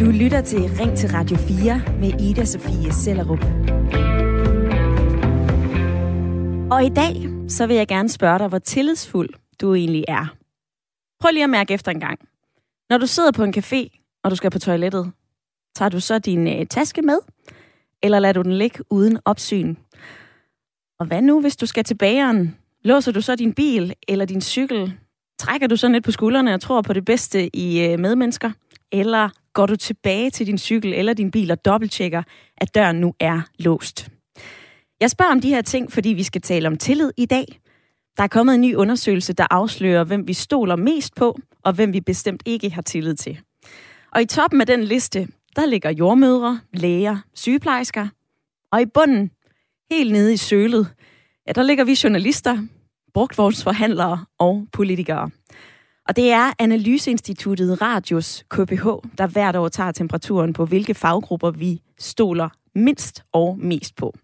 Du lytter til Ring til Radio 4 med Ida Sofie Sellerup. Og i dag, så vil jeg gerne spørge dig, hvor tillidsfuld du egentlig er. Prøv lige at mærke efter en gang. Når du sidder på en café, og du skal på toilettet, tager du så din øh, taske med, eller lader du den ligge uden opsyn? Og hvad nu, hvis du skal til bageren? Låser du så din bil eller din cykel? Trækker du så lidt på skuldrene og tror på det bedste i øh, medmennesker? Eller går du tilbage til din cykel eller din bil og dobbelttjekker, at døren nu er låst? Jeg spørger om de her ting, fordi vi skal tale om tillid i dag. Der er kommet en ny undersøgelse, der afslører, hvem vi stoler mest på, og hvem vi bestemt ikke har tillid til. Og i toppen af den liste, der ligger jordmødre, læger, sygeplejersker. Og i bunden, helt nede i sølet, ja, der ligger vi journalister, brugtvognsforhandlere og politikere. Og det er Analyseinstituttet Radius KPH, der hvert år tager temperaturen på, hvilke faggrupper vi stoler mindst og mest på.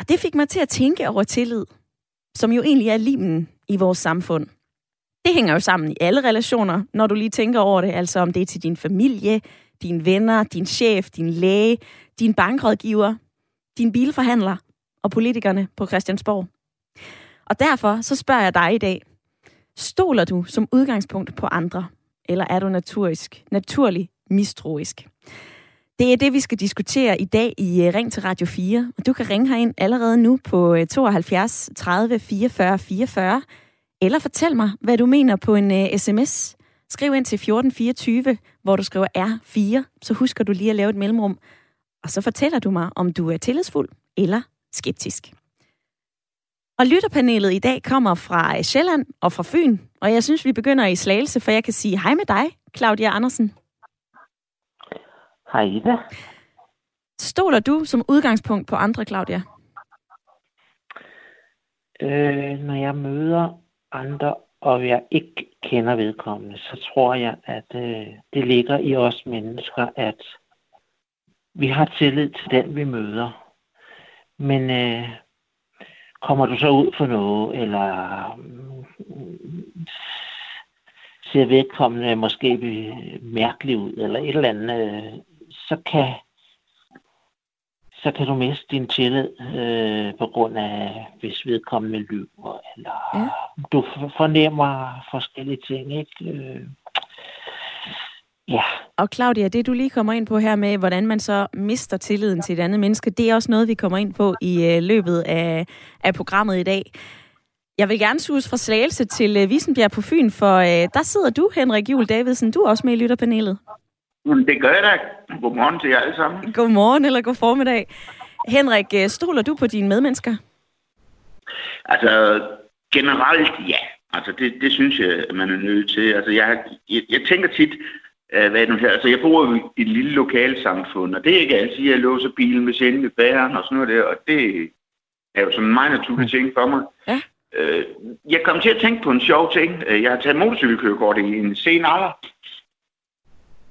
Og det fik mig til at tænke over tillid, som jo egentlig er limen i vores samfund. Det hænger jo sammen i alle relationer, når du lige tænker over det, altså om det er til din familie, dine venner, din chef, din læge, din bankrådgiver, din bilforhandler og politikerne på Christiansborg. Og derfor så spørger jeg dig i dag, stoler du som udgangspunkt på andre, eller er du naturisk, naturlig mistroisk? Det er det, vi skal diskutere i dag i øh, Ring til Radio 4. Og du kan ringe herind allerede nu på 72 30 44 44, eller fortæl mig, hvad du mener på en øh, uh, sms. Skriv ind til 1424, hvor du skriver R4, så husker du lige at lave et mellemrum. Og så fortæller du mig, om du er tillidsfuld eller skeptisk. Og lytterpanelet i dag kommer fra øh, Sjælland og fra Fyn, og jeg synes, vi begynder i Slagelse, for jeg kan sige hej med dig, Claudia Andersen. Hej Ida. Stoler du som udgangspunkt på andre, Claudia? Øh, når jeg møder andre, og jeg ikke kender vedkommende, så tror jeg, at øh, det ligger i os mennesker, at vi har tillid til den, vi møder. Men øh, kommer du så ud for noget, eller mm, ser vedkommende måske mærkelig ud, eller et eller andet, øh, så kan så kan du miste din tillid øh, på grund af, hvis vedkommende lyver, eller ja. du fornemmer forskellige ting, ikke? Ja. Og Claudia, det du lige kommer ind på her med, hvordan man så mister tilliden til et andet menneske, det er også noget, vi kommer ind på i øh, løbet af, af programmet i dag. Jeg vil gerne sus fra Slagelse til øh, Visenbjerg på Fyn, for øh, der sidder du, Henrik Juhl Davidsen. Du er også med i lytterpanelet. Det gør jeg da. Godmorgen til jer alle sammen. Godmorgen eller god formiddag. Henrik, øh, stoler du på dine medmennesker? Altså, generelt ja. Altså, det, det synes jeg, man er nødt til. Altså, jeg, jeg, jeg tænker tit, hvad er det her? Altså, jeg bor i et lille lokalsamfund, og det er ikke altid, at jeg låser bilen med sjældent ved bæren og sådan noget der, og det er jo sådan en meget naturlig ting for mig. Ja. Uh, jeg kom til at tænke på en sjov ting. Jeg har taget motorcykelkørekort i en sen alder.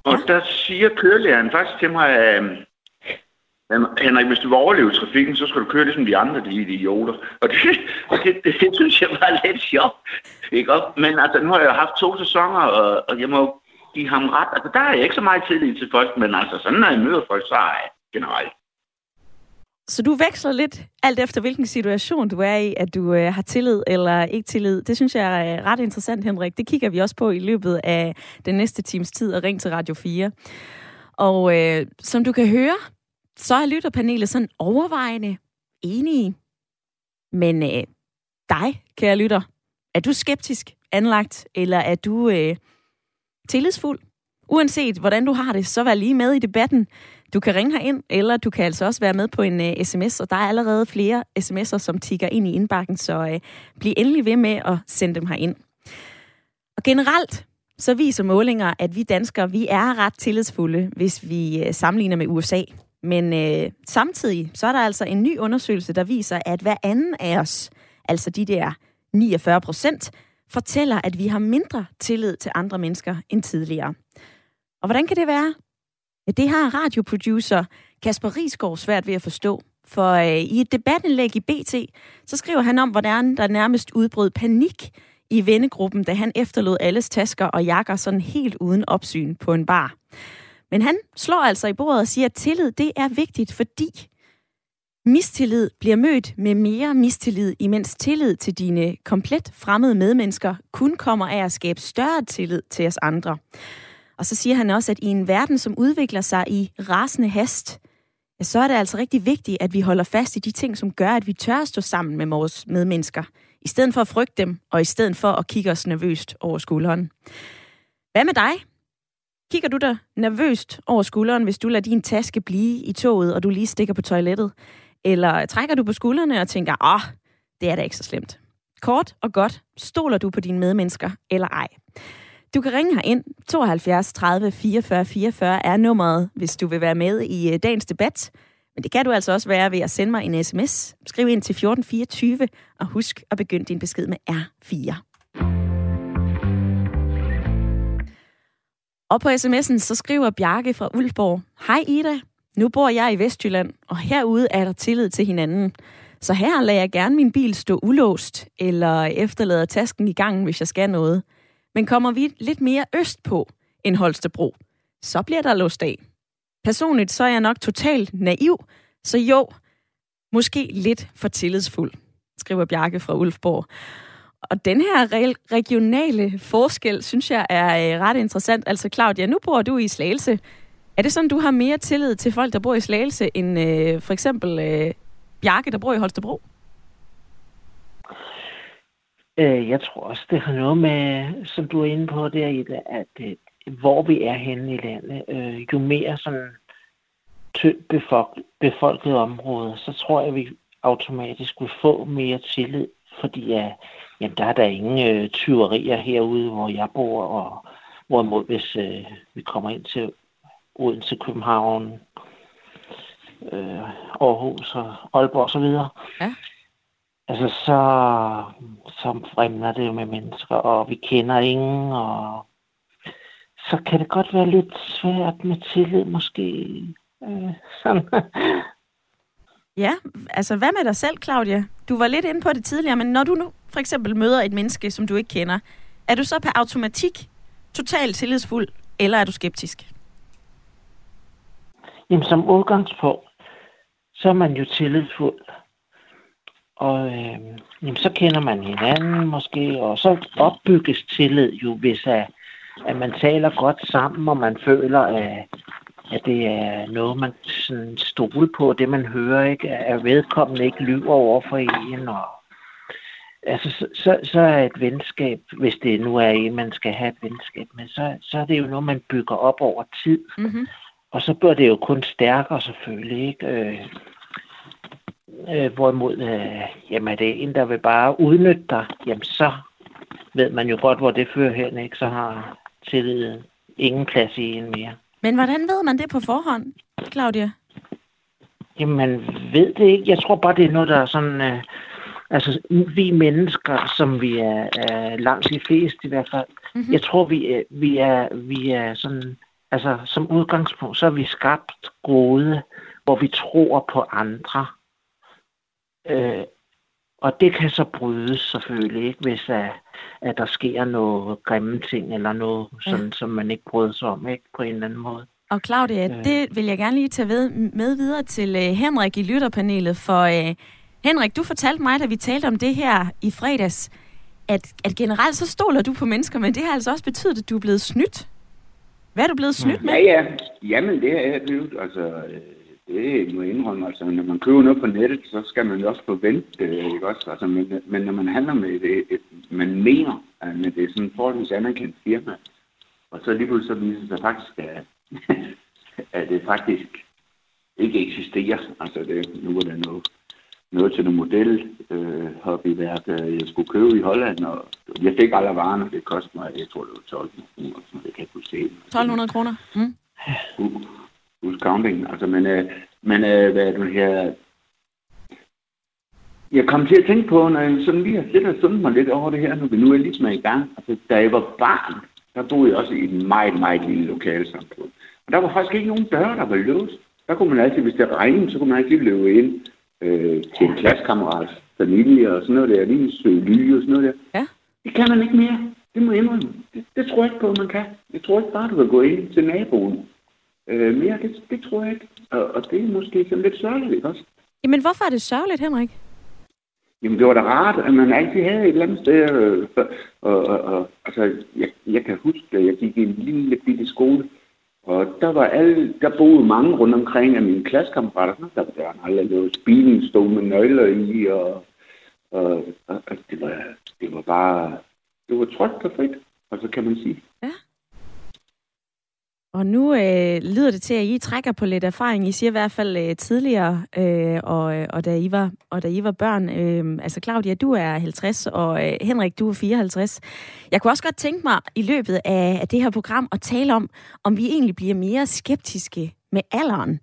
Og ja. der siger kørelæreren faktisk til mig, at Henrik, hvis du vil overleve trafikken, så skal du køre ligesom de andre, de idioter. Og det, det, det, det synes jeg var lidt sjovt. Ikke? Men altså, nu har jeg haft to sæsoner, og, og jeg må give ham ret. Altså, der er jeg ikke så meget tillid til folk, men altså, sådan når jeg møder folk, så er jeg generelt. Så du veksler lidt alt efter, hvilken situation du er i, at du øh, har tillid eller ikke tillid. Det synes jeg er ret interessant, Henrik. Det kigger vi også på i løbet af den næste times tid og ring til Radio 4. Og øh, som du kan høre, så er lytterpanelet sådan overvejende enige. Men øh, dig, kære lytter, er du skeptisk anlagt, eller er du øh, tillidsfuld? Uanset hvordan du har det, så vær lige med i debatten. Du kan ringe ind, eller du kan altså også være med på en øh, uh, sms, og der er allerede flere sms'er, som tigger ind i indbakken, så uh, bliv endelig ved med at sende dem ind. Og generelt så viser målinger, at vi danskere, vi er ret tillidsfulde, hvis vi uh, sammenligner med USA. Men uh, samtidig så er der altså en ny undersøgelse, der viser, at hver anden af os, altså de der 49 procent, fortæller, at vi har mindre tillid til andre mennesker end tidligere. Og hvordan kan det være? Ja, det har radioproducer Kasper Risgaard svært ved at forstå. For øh, i et debatindlæg i BT, så skriver han om, hvordan der nærmest udbrød panik i vennegruppen, da han efterlod alles tasker og jakker sådan helt uden opsyn på en bar. Men han slår altså i bordet og siger, at tillid det er vigtigt, fordi mistillid bliver mødt med mere mistillid, imens tillid til dine komplet fremmede medmennesker kun kommer af at skabe større tillid til os andre. Og så siger han også, at i en verden, som udvikler sig i rasende hast, ja, så er det altså rigtig vigtigt, at vi holder fast i de ting, som gør, at vi tør at stå sammen med vores medmennesker, i stedet for at frygte dem, og i stedet for at kigge os nervøst over skulderen. Hvad med dig? Kigger du dig nervøst over skulderen, hvis du lader din taske blive i toget, og du lige stikker på toilettet? Eller trækker du på skuldrene og tænker, åh, det er da ikke så slemt. Kort og godt, stoler du på dine medmennesker eller ej? Du kan ringe her ind. 72 30 44 44 er nummeret, hvis du vil være med i øh, dagens debat. Men det kan du altså også være ved at sende mig en sms. Skriv ind til 1424, og husk at begynde din besked med R4. Og på sms'en så skriver Bjarke fra Ulfborg, Hej Ida, nu bor jeg i Vestjylland, og herude er der tillid til hinanden. Så her lader jeg gerne min bil stå ulåst, eller efterlader tasken i gangen, hvis jeg skal noget. Men kommer vi lidt mere øst på end Holstebro, så bliver der låst af. Personligt så er jeg nok totalt naiv, så jo, måske lidt for tillidsfuld, skriver Bjarke fra Ulfborg. Og den her regionale forskel, synes jeg er øh, ret interessant. Altså Claudia, nu bor du i Slagelse. Er det sådan, du har mere tillid til folk, der bor i Slagelse, end øh, for eksempel øh, Bjarke, der bor i Holstebro? Øh, jeg tror også, det har noget med, som du er inde på der, Ida, at øh, hvor vi er henne i landet, øh, jo mere sådan tyndt befolk- befolket område, så tror jeg, at vi automatisk vil få mere tillid, fordi at, jamen, der er der ingen øh, tyverier herude, hvor jeg bor, og hvorimod hvis øh, vi kommer ind til Odense, København, øh, Aarhus og Aalborg osv., ja. altså så, så fremler det jo med mennesker, og vi kender ingen, og så kan det godt være lidt svært med tillid måske. Øh, sådan. Ja, altså hvad med dig selv, Claudia? Du var lidt inde på det tidligere, men når du nu for eksempel møder et menneske, som du ikke kender, er du så per automatik totalt tillidsfuld, eller er du skeptisk? Jamen som udgangspunkt, så er man jo tillidsfuld. Og øh, jamen, så kender man hinanden måske, og så opbygges tillid jo, hvis at, at man taler godt sammen, og man føler, at, at det er noget, man sådan stole på, det man hører, ikke, at vedkommende ikke lyver over for en, og altså, så, så, så er et venskab, hvis det nu er en, man skal have et venskab med, så, så er det jo noget, man bygger op over tid. Mm-hmm. Og så bliver det jo kun stærkere selvfølgelig, ikke? Øh, øh, hvorimod, øh, jamen er det en, der vil bare udnytte dig, jamen så ved man jo godt, hvor det fører hen, ikke? Så har tilliden ingen plads i en mere. Men hvordan ved man det på forhånd, Claudia? Jamen, man ved det ikke. Jeg tror bare, det er noget, der er sådan... Øh, altså, vi mennesker, som vi er, er langt de fleste i hvert fald, mm-hmm. jeg tror, vi er, vi er, vi er sådan Altså, som udgangspunkt, så er vi skabt gode, hvor vi tror på andre. Øh, og det kan så brydes selvfølgelig, ikke, hvis at, at der sker noget grimme ting, eller noget, sådan, ja. som man ikke bryder sig om, ikke, på en eller anden måde. Og Claudia, øh. det vil jeg gerne lige tage ved, med videre til uh, Henrik i lytterpanelet, for uh, Henrik, du fortalte mig, da vi talte om det her i fredags, at, at generelt så stoler du på mennesker, men det har altså også betydet, at du er blevet snydt. Hvad er du blevet snydt med? Ja, ja. Jamen, det er jeg blevet. Altså, det må jeg indrømme. Altså, når man køber noget på nettet, så skal man jo også forvente det, ikke også? Altså, men, men når man handler med det, et, man mener, at det er sådan en forholdsvis anerkendt firma, og så lige pludselig så viser det sig faktisk, at, at det faktisk ikke eksisterer. Altså, det, nu er det noget noget til noget model øh, hobbyværk, øh, jeg skulle købe i Holland, og jeg fik alle varerne, det kostede mig, jeg tror det var 12 kroner, så det kan kunne se. 1200 kroner? Mm. Who's counting? Altså, men, øh, men øh, hvad er det her? Jeg kom til at tænke på, når jeg sådan lige har lidt og sundet mig lidt over det her, når vi nu er ligesom i gang. Altså, da jeg var barn, der boede jeg også i et meget, meget lille lokalsamfund. Og der var faktisk ikke nogen døre, der var låst. Der kunne man altid, hvis det regnede, så kunne man altid løbe ind øh, til en klassekammerats familie og sådan noget der, lige søge ly og sådan noget der. Ja. Det kan man ikke mere. Det må jeg indrømme. Det, det tror jeg ikke på, man kan. Jeg tror ikke bare, du kan gå ind til naboen. Øh, mere, det, det tror jeg ikke. Og, og det er måske sådan lidt sørgeligt, også? Jamen, hvorfor er det sørgeligt, Henrik? Jamen, det var da rart, at man altid havde et eller andet sted. Øh, og, og, og, altså, jeg, jeg kan huske, at jeg gik i en lille bitte skole, og der var alle, der boede mange rundt omkring af mine klassekammerater. Der, der aldrig noget Bilen stod med nøgler i, og, og, og, og det, var, det var bare, det var trygt og frit, og så kan man sige. Ja. Og nu øh, lyder det til, at I trækker på lidt erfaring. I siger i hvert fald øh, tidligere, øh, og, øh, og, da I var, og da I var børn. Øh, altså Claudia, du er 50, og øh, Henrik, du er 54. Jeg kunne også godt tænke mig i løbet af, af det her program at tale om, om vi egentlig bliver mere skeptiske med alderen.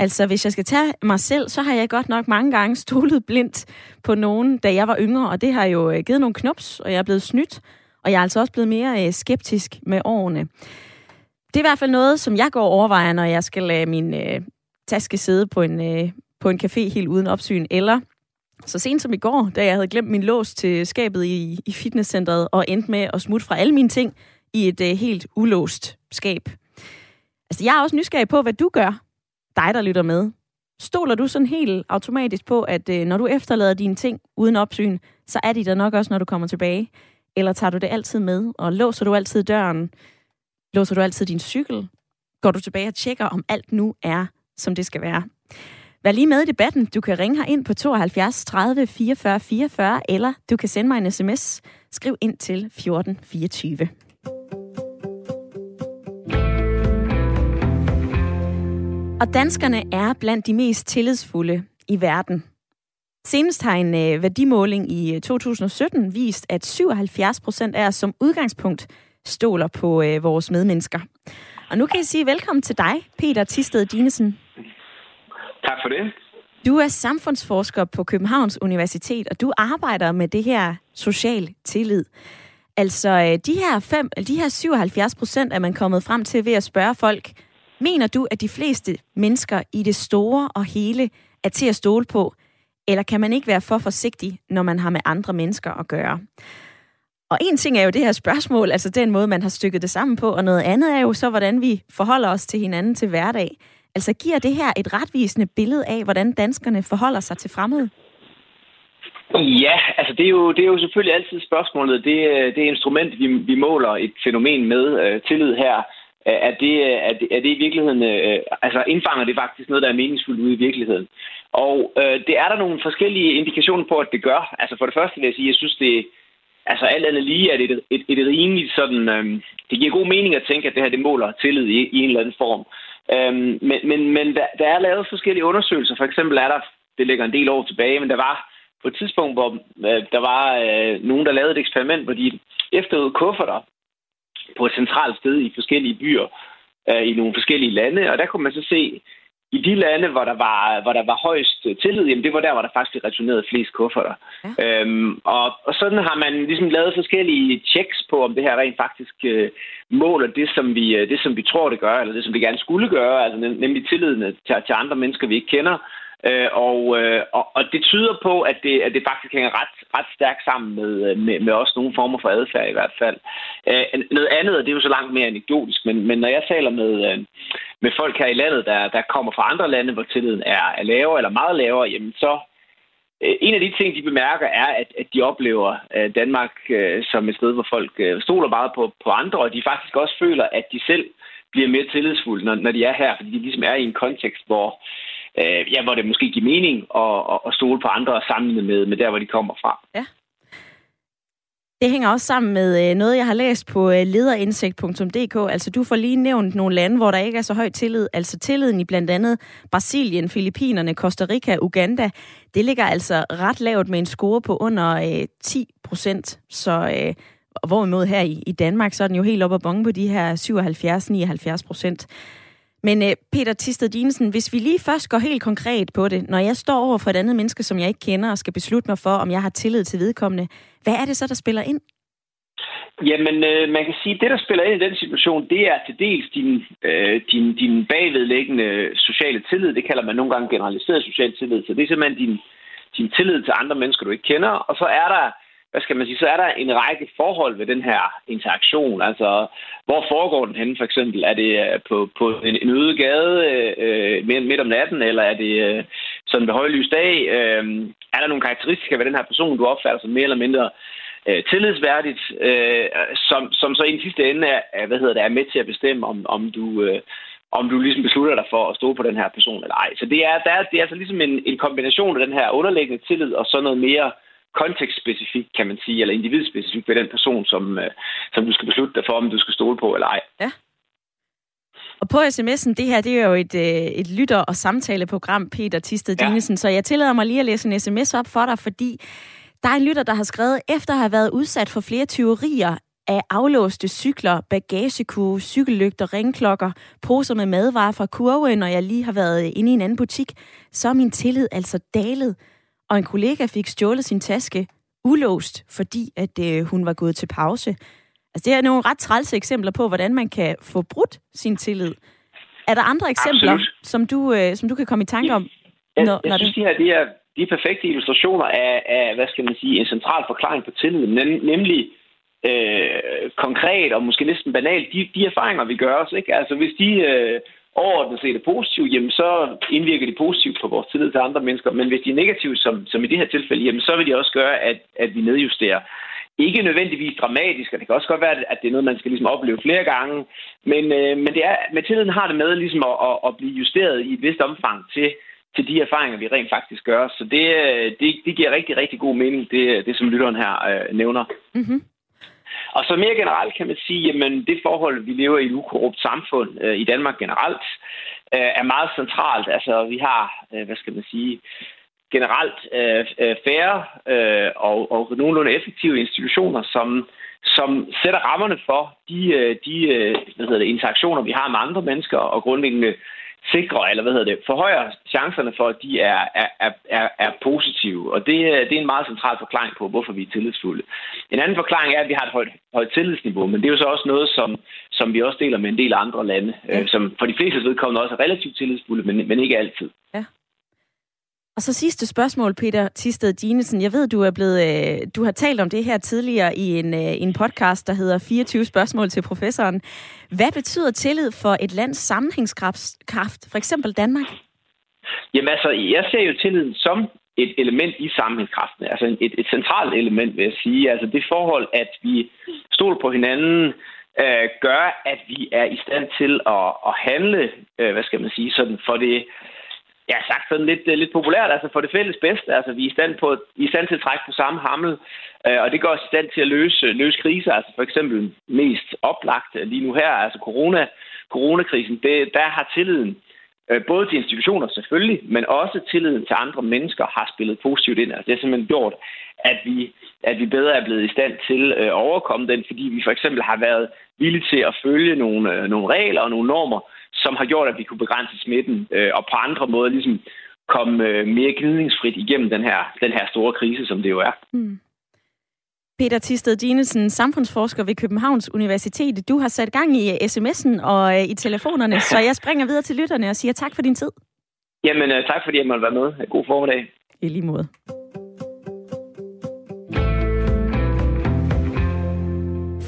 Altså, hvis jeg skal tage mig selv, så har jeg godt nok mange gange stolet blindt på nogen, da jeg var yngre, og det har jo øh, givet nogle knups, og jeg er blevet snydt, og jeg er altså også blevet mere øh, skeptisk med årene. Det er i hvert fald noget, som jeg går og overvejer, når jeg skal lade min øh, taske sidde på en, øh, på en café helt uden opsyn, eller så sent som i går, da jeg havde glemt min lås til skabet i, i fitnesscentret og endte med at smutte fra alle mine ting i et øh, helt ulåst skab. Altså, jeg er også nysgerrig på, hvad du gør, dig der lytter med. Stoler du sådan helt automatisk på, at øh, når du efterlader dine ting uden opsyn, så er de der nok også, når du kommer tilbage? Eller tager du det altid med, og låser du altid døren? Låser du altid din cykel? Går du tilbage og tjekker, om alt nu er, som det skal være? Vær lige med i debatten. Du kan ringe her ind på 72 30 44 44, eller du kan sende mig en sms. Skriv ind til 1424. Og danskerne er blandt de mest tillidsfulde i verden. Senest har en øh, værdimåling i øh, 2017 vist, at 77 procent af os som udgangspunkt stoler på øh, vores medmennesker. Og nu kan jeg sige velkommen til dig, Peter Tisted Dinesen. Tak for det. Du er samfundsforsker på Københavns Universitet, og du arbejder med det her social tillid. Altså, øh, de her, fem, de her 77 procent er man kommet frem til ved at spørge folk, mener du, at de fleste mennesker i det store og hele er til at stole på, eller kan man ikke være for forsigtig, når man har med andre mennesker at gøre? Og en ting er jo det her spørgsmål, altså den måde, man har stykket det sammen på, og noget andet er jo så, hvordan vi forholder os til hinanden til hverdag. Altså giver det her et retvisende billede af, hvordan danskerne forholder sig til fremmede? Ja, altså det er jo, det er jo selvfølgelig altid spørgsmålet. Det, øh, det instrument, vi, vi måler et fænomen med, øh, tillid her, øh, er det, øh, er, det, er det i virkeligheden, øh, altså indfanger det faktisk noget, der er meningsfuldt ude i virkeligheden. Og øh, det er der nogle forskellige indikationer på, at det gør. Altså for det første vil jeg sige, at jeg synes, det, altså alt andet lige er det et, et, et rimeligt sådan... Øhm, det giver god mening at tænke, at det her det måler tillid i, i en eller anden form. Øhm, men men, men der, der er lavet forskellige undersøgelser. For eksempel er der, det ligger en del år tilbage, men der var på et tidspunkt, hvor øh, der var øh, nogen, der lavede et eksperiment, hvor de efterlod kufferter på et centralt sted i forskellige byer øh, i nogle forskellige lande, og der kunne man så se, i de lande, hvor der var, hvor der var højst tillid, jamen det var der, hvor der faktisk returneret flest kufferter. Ja. Øhm, og, og sådan har man ligesom lavet forskellige checks på, om det her rent faktisk øh, måler det som, vi, øh, det, som vi tror, det gør, eller det, som det gerne skulle gøre, altså nemlig tilliden til, til andre mennesker, vi ikke kender, Øh, og, øh, og, og det tyder på, at det, at det faktisk hænger ret, ret stærkt sammen med, øh, med, med også nogle former for adfærd i hvert fald. Øh, noget andet, og det er jo så langt mere anekdotisk, men, men når jeg taler med, øh, med folk her i landet, der, der kommer fra andre lande, hvor tilliden er, er lavere eller meget lavere, jamen så øh, en af de ting, de bemærker, er, at, at de oplever øh, Danmark øh, som et sted, hvor folk øh, stoler meget på, på andre, og de faktisk også føler, at de selv bliver mere tillidsfulde, når, når de er her, fordi de ligesom er i en kontekst, hvor øh, ja, hvor det måske giver mening at, at, at stole på andre og sammenligne med, med der, hvor de kommer fra. Ja. Det hænger også sammen med øh, noget, jeg har læst på øh, lederindsigt.dk. Altså, du får lige nævnt nogle lande, hvor der ikke er så høj tillid. Altså, tilliden i blandt andet Brasilien, Filippinerne, Costa Rica, Uganda, det ligger altså ret lavt med en score på under øh, 10 procent. Så øh, hvorimod her i, i Danmark, så er den jo helt oppe og bonge på de her 77-79 procent. Men øh, Peter Tisted Dinesen, hvis vi lige først går helt konkret på det, når jeg står over for et andet menneske, som jeg ikke kender, og skal beslutte mig for, om jeg har tillid til vedkommende, hvad er det så, der spiller ind? Jamen, øh, man kan sige, at det, der spiller ind i den situation, det er til dels din, øh, din, din bagvedlæggende sociale tillid. Det kalder man nogle gange generaliseret social tillid. Så det er simpelthen din, din tillid til andre mennesker, du ikke kender. Og så er der hvad skal man sige, så er der en række forhold ved den her interaktion. Altså, hvor foregår den henne, for eksempel? Er det øh, på, på en, en øde gade øh, midt om natten, eller er det øh, sådan ved højlys dag? Øh, er der nogle karakteristika ved den her person, du opfatter som mere eller mindre øh, tillidsværdigt, øh, som, som så i den sidste ende er, hvad hedder det, er med til at bestemme, om, om du... Øh, om du ligesom beslutter dig for at stå på den her person eller ej. Så det er, der er, det er altså ligesom en, en kombination af den her underliggende tillid og så noget mere kontekstspecifik, kan man sige, eller individspecifik ved den person, som, øh, som du skal beslutte dig for, om du skal stole på eller ej. Ja. Og på sms'en, det her, det er jo et, øh, et lytter- og samtaleprogram, Peter Tisted Dinesen, ja. så jeg tillader mig lige at læse en sms op for dig, fordi der er en lytter, der har skrevet, efter at have været udsat for flere tyverier af aflåste cykler, bagagekurve, cykellygter, ringklokker, poser med madvarer fra kurven, når jeg lige har været inde i en anden butik, så er min tillid altså dalet. Og en kollega fik stjålet sin taske ulåst, fordi at øh, hun var gået til pause. Altså, det er nogle ret trælse eksempler på, hvordan man kan få brudt sin tillid. Er der andre eksempler, som du, øh, som du kan komme i tanke om? Jeg, når, jeg når synes, det... de her de er, de er perfekte illustrationer af, af, hvad skal man sige, en central forklaring på tillid, nem, nemlig øh, konkret og måske næsten banalt, de, de erfaringer, vi gør os. Ikke? Altså hvis de øh, overordnet set er positive, jamen så indvirker de positivt på vores tillid til andre mennesker. Men hvis de er negative, som, som i det her tilfælde, jamen så vil de også gøre, at, at vi nedjusterer. Ikke nødvendigvis dramatisk, og det kan også godt være, at det er noget, man skal ligesom opleve flere gange. Men, øh, men, det er, men tilliden har det med ligesom at, at, at blive justeret i et vist omfang til, til de erfaringer, vi rent faktisk gør. Så det, øh, det, det giver rigtig, rigtig god mening, det, øh, det som lytteren her øh, nævner. Mm-hmm. Og så mere generelt kan man sige, at det forhold, vi lever i et ukorrupt samfund øh, i Danmark generelt, øh, er meget centralt. Altså, vi har, øh, hvad skal man sige, generelt øh, øh færre øh, og, og nogenlunde effektive institutioner, som, som sætter rammerne for de, øh, de øh, hvad hedder det, interaktioner, vi har med andre mennesker, og grundlæggende sikrer, eller hvad hedder det, forhøjer chancerne for, at de er, er, er, er positive. Og det, det er en meget central forklaring på, hvorfor vi er tillidsfulde. En anden forklaring er, at vi har et højt, højt tillidsniveau, men det er jo så også noget, som, som vi også deler med en del andre lande, ja. øh, som for de fleste vedkommende også er relativt tillidsfulde, men, men ikke altid. Ja. Og så sidste spørgsmål, Peter Tisted Dinesen. Jeg ved, du er blevet, øh, du har talt om det her tidligere i en, øh, en podcast, der hedder 24 spørgsmål til professoren. Hvad betyder tillid for et lands sammenhængskraft, for eksempel Danmark? Jamen altså, jeg ser jo tilliden som et element i sammenhængskraften. Altså et, et centralt element, vil jeg sige. Altså det forhold, at vi stoler på hinanden, øh, gør, at vi er i stand til at, at handle, øh, hvad skal man sige, sådan for det ja, sagt sådan lidt, øh, lidt populært, altså for det fælles bedste. Altså, vi er i stand, på, i stand til at trække på samme hammel, øh, og det gør os i stand til at løse, løse kriser. Altså for eksempel mest oplagt øh, lige nu her, altså corona, coronakrisen, det, der har tilliden øh, både til institutioner selvfølgelig, men også tilliden til andre mennesker har spillet positivt ind. Altså, det har simpelthen gjort, at vi, at vi bedre er blevet i stand til øh, at overkomme den, fordi vi for eksempel har været villige til at følge nogle, øh, nogle regler og nogle normer, som har gjort, at vi kunne begrænse smitten, øh, og på andre måder ligesom komme øh, mere gnidningsfrit igennem den her, den her store krise, som det jo er. Mm. Peter Tisted Dinesen, samfundsforsker ved Københavns Universitet. Du har sat gang i sms'en og øh, i telefonerne, så jeg springer videre til lytterne og siger tak for din tid. Jamen, øh, tak fordi jeg måtte være med. God formiddag. I lige måde.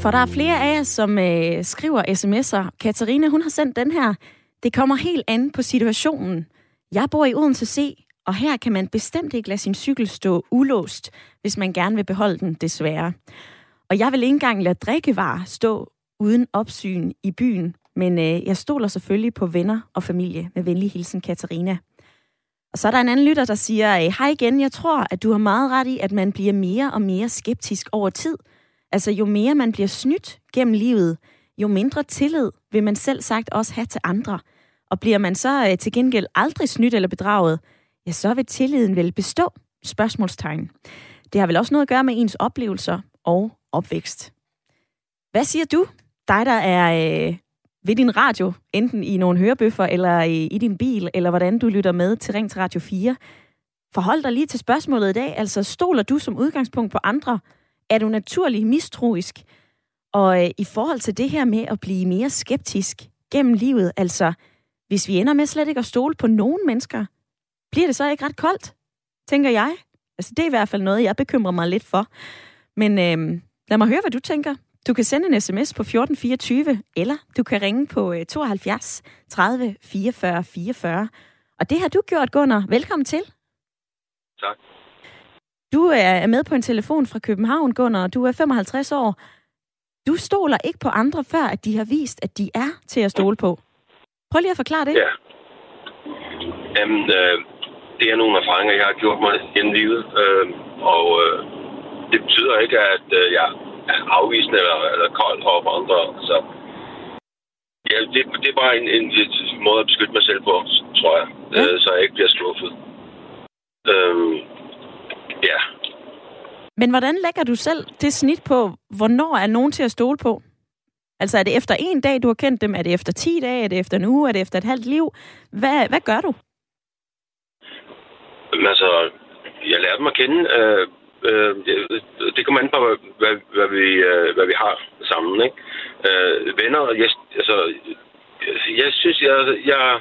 For der er flere af jer, som øh, skriver sms'er. Katarina, hun har sendt den her. Det kommer helt an på situationen. Jeg bor i Odense C, og her kan man bestemt ikke lade sin cykel stå ulåst, hvis man gerne vil beholde den, desværre. Og jeg vil ikke engang lade drikkevarer stå uden opsyn i byen, men øh, jeg stoler selvfølgelig på venner og familie. Med venlig hilsen, Katarina. Og så er der en anden lytter, der siger, øh, hej igen, jeg tror, at du har meget ret i, at man bliver mere og mere skeptisk over tid – Altså jo mere man bliver snydt gennem livet, jo mindre tillid vil man selv sagt også have til andre. Og bliver man så øh, til gengæld aldrig snydt eller bedraget, ja, så vil tilliden vel bestå? Spørgsmålstegn. Det har vel også noget at gøre med ens oplevelser og opvækst. Hvad siger du? Dig, der er øh, ved din radio, enten i nogle hørebøffer eller i, i din bil, eller hvordan du lytter med til Ring til Radio 4. Forhold dig lige til spørgsmålet i dag. Altså, stoler du som udgangspunkt på andre, er du naturlig mistroisk? Og øh, i forhold til det her med at blive mere skeptisk gennem livet, altså hvis vi ender med slet ikke at stole på nogen mennesker, bliver det så ikke ret koldt, tænker jeg? Altså det er i hvert fald noget, jeg bekymrer mig lidt for. Men øh, lad mig høre, hvad du tænker. Du kan sende en sms på 1424, eller du kan ringe på 72 30 44 44. Og det har du gjort, Gunnar. Velkommen til. Tak. Du er med på en telefon fra København, Gunnar. Du er 55 år. Du stoler ikke på andre, før at de har vist, at de er til at stole på. Prøv lige at forklare det. Ja. Jamen, øh, det er nogle erfaringer, jeg har gjort mig gennem livet. Øh, og øh, det betyder ikke, at øh, jeg er afvisende eller, eller kold over for andre. Så ja, det, det er bare en, en, en måde at beskytte mig selv på, tror jeg. Ja. Øh, så jeg ikke bliver skuffet. Øh, ja. Men hvordan lægger du selv det snit på, hvornår er nogen til at stole på? Altså er det efter en dag, du har kendt dem? Er det efter 10 dage? Er det efter en uge? Er det efter et halvt liv? Hvad, hvad gør du? Men altså, jeg lærte mig at kende. Øh, øh, det, det kommer an på, hvad, hvad, hvad, vi, øh, hvad vi har sammen. Ikke? Øh, venner, jeg, altså, jeg synes, jeg, jeg,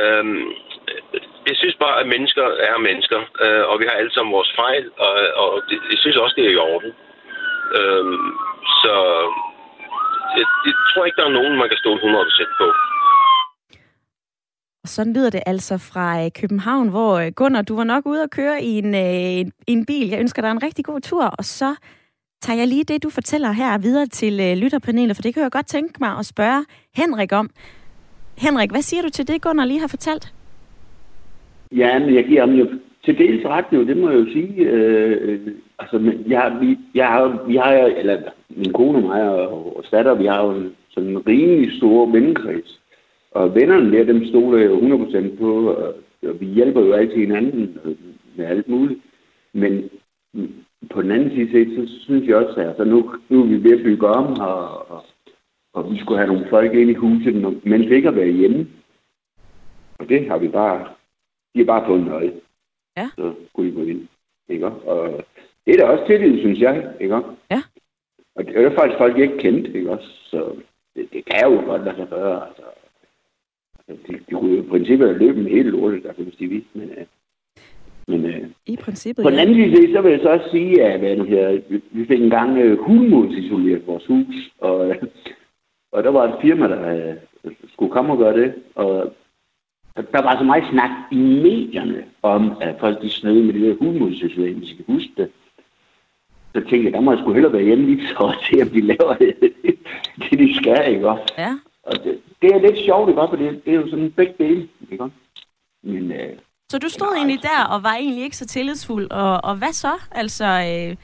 øh, jeg synes bare, at mennesker er mennesker, øh, og vi har alle sammen vores fejl, og, og det, jeg synes også, det er i orden. Øh, så jeg, jeg tror ikke, der er nogen, man kan stå 100% på. Og sådan lyder det altså fra øh, København, hvor øh, Gunnar, du var nok ude at køre i en, øh, en, en bil. Jeg ønsker dig en rigtig god tur, og så tager jeg lige det, du fortæller her videre til lytterpanelet, for det kan jeg godt tænke mig at spørge Henrik om. Henrik, hvad siger du til det, Gunnar lige har fortalt? Ja, men jeg giver ham jo til dels ret, jo, det må jeg jo sige. Øh, altså, men jeg, vi, jeg har, vi har, eller min kone og mig og, og statter, vi har jo en, sådan en rimelig stor vennekreds. Og vennerne der, dem stoler jeg 100% på, og, og vi hjælper jo altid hinanden med alt muligt. Men på den anden side set, så synes jeg også, at altså, nu, nu er vi ved at bygge om, og, og, og vi skulle have nogle folk ind i huset, men ikke har været hjemme. Og det har vi bare, de har bare fået nøje. Ja. Så kunne de gå ind. Ikke? Og det er da også tillid, synes jeg. Ikke? Ja. Og det er faktisk folk, jeg ikke kendte. Ikke? Så det, det kan jo godt lade sig gøre. Altså, de, de kunne jo i princippet løbet med hele lortet, altså, hvis de vidste, men... Uh, men uh, I princippet, På den anden side, så vil jeg så også sige, at hvad her, vi fik engang uh, hulmodsisoleret vores hus, og, og der var et firma, der uh, skulle komme og gøre det, og der var så meget snak i medierne om, at folk de snød med det der hulmodsisolering, hvis I kan huske det. Så tænkte jeg, der må jeg sgu hellere være hjemme lige så til, at de laver det, det de skal, ikke også? Ja. Og det, det er lidt sjovt, ikke? For det, det er jo sådan begge dele, ikke? Men, øh, så du stod egentlig der og var egentlig ikke så tillidsfuld, og, og hvad så? Altså, øh,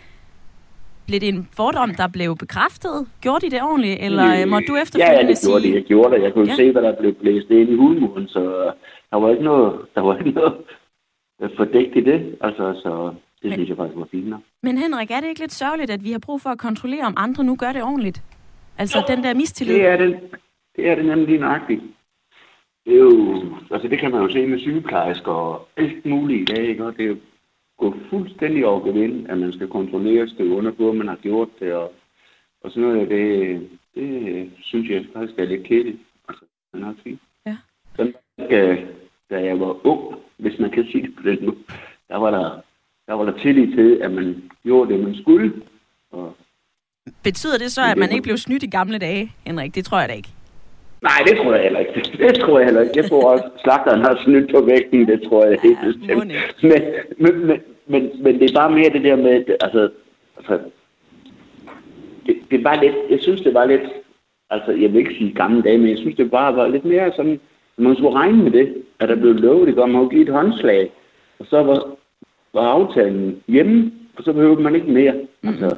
blev det en fordom, der blev bekræftet? Gjorde de det ordentligt, eller øh, må du efterfølgende Ja, ja, det gjorde sige... det. Jeg gjorde det. Jeg kunne ja. se, hvad der blev blæst ind i hulmuren, så der var ikke noget, der var ikke noget fordækt i det. Altså, så det men, synes jeg faktisk var fint nok. Men Henrik, er det ikke lidt sørgeligt, at vi har brug for at kontrollere, om andre nu gør det ordentligt? Altså jo, den der mistillid? Det er det, det, er det nemlig lige nøjagtigt. Det er jo, altså det kan man jo se med sygeplejersker og alt muligt i dag, ikke? Og det er jo gået fuldstændig over gevind, at man skal kontrollere, skrive under på, man har gjort det, og, og sådan noget, det, det synes jeg faktisk er lidt kedeligt. Altså, det er nok fint. Ja. Sådan, da jeg var ung, hvis man kan sige det på den måde, der var der, der var der tillid til, at man gjorde det, man skulle. Og Betyder det så, at man ikke blev snydt i gamle dage, Henrik? Det tror jeg da ikke. Nej, det tror jeg heller ikke. Det tror jeg heller ikke. Jeg tror også, slagteren har snydt på vægten. Det tror jeg helt bestemt. Men, men, men, men, men det er bare mere det der med, altså, altså det, det var lidt, jeg synes, det var lidt, altså, jeg vil ikke sige gamle dage, men jeg synes, det bare var lidt mere sådan, man skulle regne med det, at der blev lovet, det man give et håndslag, og så var, var aftalen hjemme, og så behøvede man ikke mere. Mm. Altså,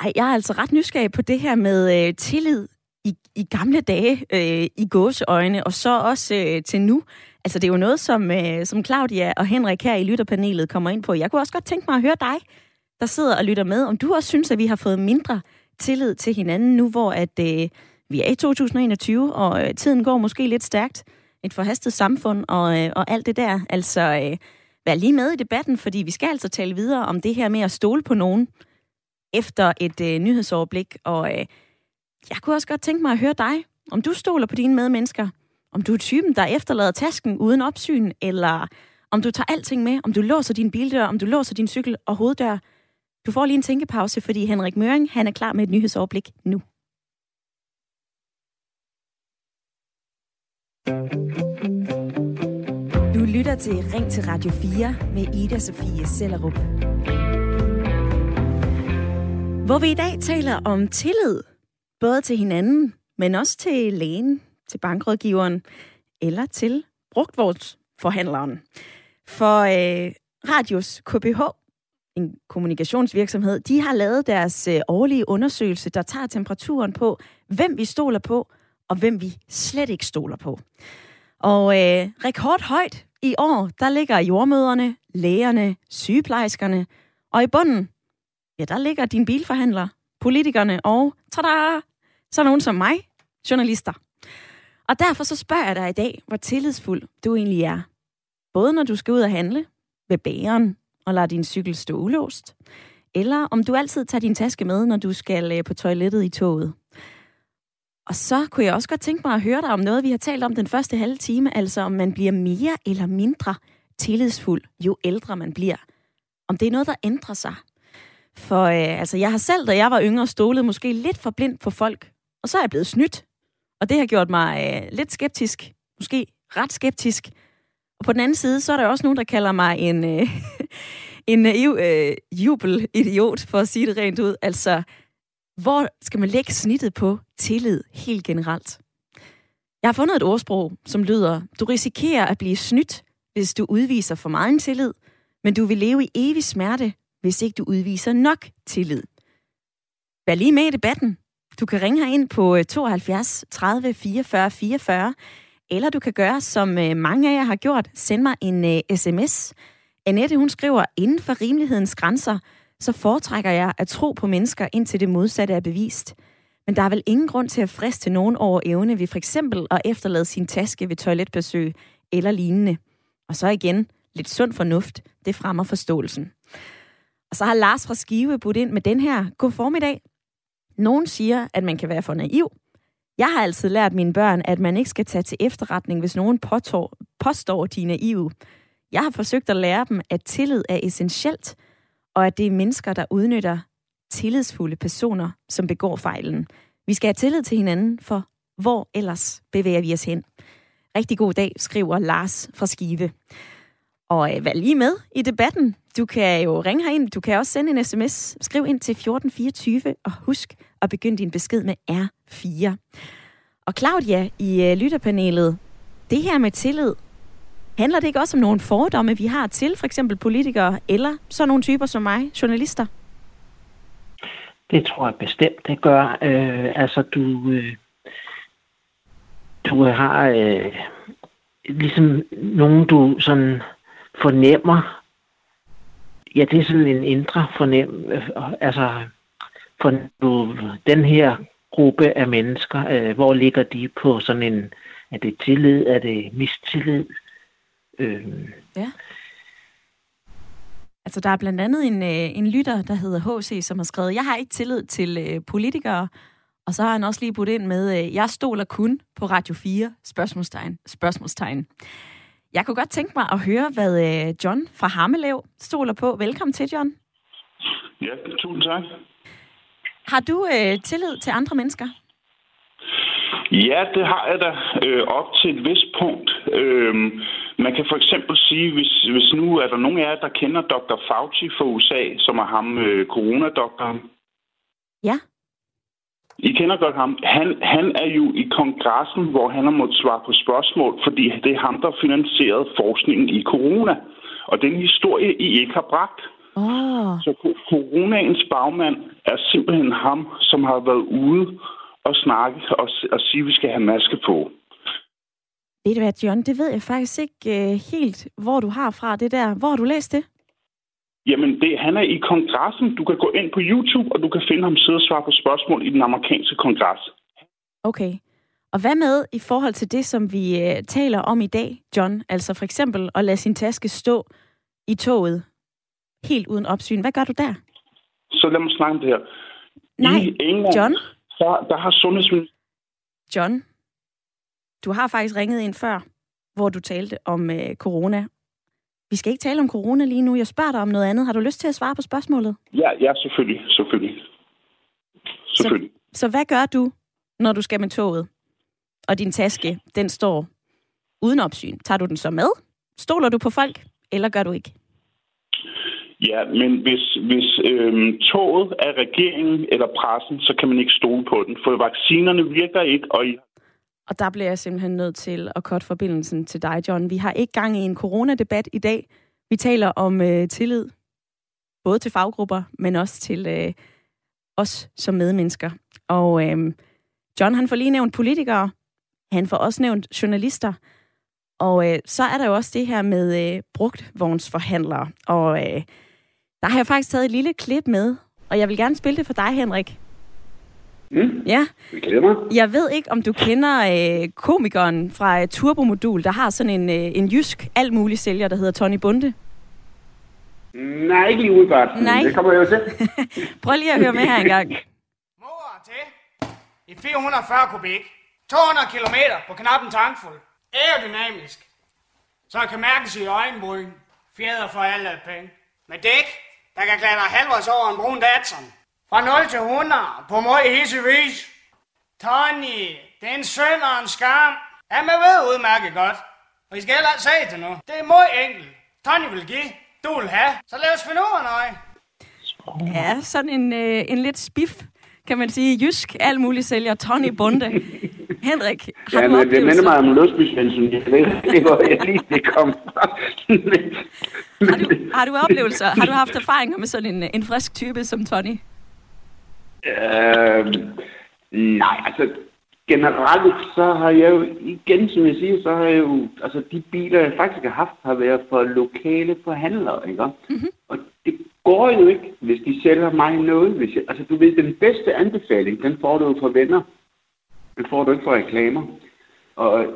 ej, jeg er altså ret nysgerrig på det her med øh, tillid i, i gamle dage øh, i gåseøjne, og så også øh, til nu. Altså, det er jo noget, som, øh, som Claudia og Henrik her i lytterpanelet kommer ind på. Jeg kunne også godt tænke mig at høre dig, der sidder og lytter med, om du også synes, at vi har fået mindre tillid til hinanden nu, hvor at, øh, vi er i 2021, og øh, tiden går måske lidt stærkt. Et forhastet samfund og, øh, og alt det der. Altså, øh, vær lige med i debatten, fordi vi skal altså tale videre om det her med at stole på nogen efter et øh, nyhedsoverblik. Og øh, jeg kunne også godt tænke mig at høre dig, om du stoler på dine medmennesker. Om du er typen, der efterlader tasken uden opsyn, eller om du tager alting med, om du låser din bildør, om du låser din cykel og hoveddør. Du får lige en tænkepause, fordi Henrik Møring han er klar med et nyhedsoverblik nu. Du lytter til Ring til Radio 4 med Ida Sofie Sellerup. Hvor vi i dag taler om tillid, både til hinanden, men også til lægen, til bankrådgiveren eller til brugtvognsforhandleren. For øh, Radius KBH, en kommunikationsvirksomhed, de har lavet deres øh, årlige undersøgelse, der tager temperaturen på, hvem vi stoler på, og hvem vi slet ikke stoler på. Og øh, rekordhøjt i år, der ligger jordmøderne, lægerne, sygeplejerskerne, og i bunden, ja, der ligger din bilforhandler, politikerne og, tada, så nogen som mig, journalister. Og derfor så spørger jeg dig i dag, hvor tillidsfuld du egentlig er. Både når du skal ud og handle, ved bageren og lader din cykel stå ulåst, eller om du altid tager din taske med, når du skal øh, på toilettet i toget. Og så kunne jeg også godt tænke mig at høre dig om noget, vi har talt om den første halve time, altså om man bliver mere eller mindre tillidsfuld, jo ældre man bliver. Om det er noget, der ændrer sig. For øh, altså, jeg har selv, da jeg var yngre, stolet måske lidt for blind på folk, og så er jeg blevet snydt. Og det har gjort mig øh, lidt skeptisk, måske ret skeptisk. Og på den anden side, så er der også nogen, der kalder mig en, øh, en naiv øh, jubelidiot, for at sige det rent ud. Altså, hvor skal man lægge snittet på tillid helt generelt? Jeg har fundet et ordsprog, som lyder, du risikerer at blive snydt, hvis du udviser for meget tillid, men du vil leve i evig smerte, hvis ikke du udviser nok tillid. Vær lige med i debatten. Du kan ringe ind på 72 30 44 44, eller du kan gøre, som øh, mange af jer har gjort, send mig en øh, uh, sms. Annette, hun skriver, inden for rimelighedens grænser, så foretrækker jeg at tro på mennesker, indtil det modsatte er bevist. Men der er vel ingen grund til at friste nogen over evne ved for eksempel at efterlade sin taske ved toiletbesøg eller lignende. Og så igen, lidt sund fornuft, det fremmer forståelsen. Og så har Lars fra Skive budt ind med den her. God formiddag. Nogen siger, at man kan være for naiv. Jeg har altid lært mine børn, at man ikke skal tage til efterretning, hvis nogen påtår, påstår, de er naive. Jeg har forsøgt at lære dem, at tillid er essentielt, og at det er mennesker, der udnytter tillidsfulde personer, som begår fejlen. Vi skal have tillid til hinanden, for hvor ellers bevæger vi os hen? Rigtig god dag, skriver Lars fra Skive. Og øh, vær lige med i debatten. Du kan jo ringe herind, du kan også sende en sms. Skriv ind til 1424, og husk at begynde din besked med R4. Og Claudia i øh, lytterpanelet, det her med tillid, handler det ikke også om nogle fordomme, vi har til for eksempel politikere, eller sådan nogle typer som mig, journalister? Det tror jeg bestemt, det gør. Øh, altså, du, øh, du har øh, ligesom nogen, du sådan fornemmer, ja, det er sådan en indre fornem, altså, for den her gruppe af mennesker, øh, hvor ligger de på sådan en, er det tillid, er det mistillid? Øh, ja. Altså, der er blandt andet en, øh, en lytter, der hedder HC, som har skrevet, jeg har ikke tillid til øh, politikere, og så har han også lige budt ind med, øh, jeg stoler kun på Radio 4, spørgsmålstegn, spørgsmålstegn. Jeg kunne godt tænke mig at høre, hvad øh, John fra Hammelev stoler på. Velkommen til, John. Ja, tusind tak. Har du øh, tillid til andre mennesker? Ja, det har jeg da øh, op til et vist punkt. Øh, man kan for eksempel sige, hvis, hvis nu er der nogen af jer, der kender Dr. Fauci fra USA, som er ham øh, coronadoktoren. Ja. I kender godt ham. Han, han er jo i kongressen, hvor han har måttet svare på spørgsmål, fordi det er ham, der finansierede forskningen i corona. Og den historie, I ikke har bragt. Oh. Så coronaens bagmand er simpelthen ham, som har været ude og snakke og, og sige, at vi skal have maske på. Ved du hvad, John, det ved jeg faktisk ikke uh, helt, hvor du har fra det der. Hvor har du læst det? Jamen, det, han er i kongressen. Du kan gå ind på YouTube, og du kan finde ham sidde og svare på spørgsmål i den amerikanske kongres. Okay. Og hvad med i forhold til det, som vi uh, taler om i dag, John? Altså for eksempel at lade sin taske stå i toget helt uden opsyn. Hvad gør du der? Så lad mig snakke om det her. Nej, I England, John? Der, der har sundhedsministeren... John, du har faktisk ringet ind før, hvor du talte om uh, corona Vi skal ikke tale om corona lige nu. Jeg spørger dig om noget andet. Har du lyst til at svare på spørgsmålet? Ja, ja, selvfølgelig, selvfølgelig. Selvfølgelig. Så, så hvad gør du, når du skal med toget, og din taske, den står uden opsyn? Tager du den så med? Stoler du på folk, eller gør du ikke? Ja, men hvis, hvis øhm, toget er regeringen eller pressen, så kan man ikke stole på den, for vaccinerne virker ikke, og I og der bliver jeg simpelthen nødt til at korte forbindelsen til dig, John. Vi har ikke gang i en coronadebat i dag. Vi taler om øh, tillid, både til faggrupper, men også til øh, os som medmennesker. Og øh, John, han får lige nævnt politikere. Han får også nævnt journalister. Og øh, så er der jo også det her med øh, brugtvognsforhandlere. Og øh, der har jeg faktisk taget et lille klip med, og jeg vil gerne spille det for dig, Henrik. Mm, Ja, det glæder mig. jeg ved ikke, om du kender øh, komikeren fra øh, Turbomodul, der har sådan en, øh, en jysk alt mulig sælger, der hedder Tony Bunde. Nej, ikke lige udebart. Nej. Det kommer jeg jo til. Prøv lige at høre med her engang. Mor til i 440 kubik. 200 km på knap en tankfuld. Aerodynamisk. Så kan mærkes i øjenbryn. Fjeder for alle penge. Med dæk, der kan klatre halvvejs over en brun Datsun. Fra 0 til 100 på måde hisse vis. Tony, det er en søn og en skam. Ja, man ved udmærket godt. Og I skal heller ikke sige til nu. Det er meget enkelt. Tony vil give, du vil have. Så lad os finde ud af noget. Ja, sådan en, øh, en lidt spif, kan man sige, jysk alt mulig sælger, Tony Bunde. Henrik, har Ja, du men det minder mig om Lundby Svensson. Jeg ved ikke, hvor jeg lige det kom fra. Men- har du, har du oplevelser? Har du haft erfaringer med sådan en, en frisk type som Tony? Øh, nej, altså generelt så har jeg jo, igen som jeg siger, så har jeg jo, altså de biler, jeg faktisk har haft, har været for lokale forhandlere, ikke? Mm-hmm. Og det går jo ikke, hvis de sælger mig noget. Hvis jeg, altså du ved, den bedste anbefaling, den får du jo fra venner. Den får du ikke fra reklamer. Og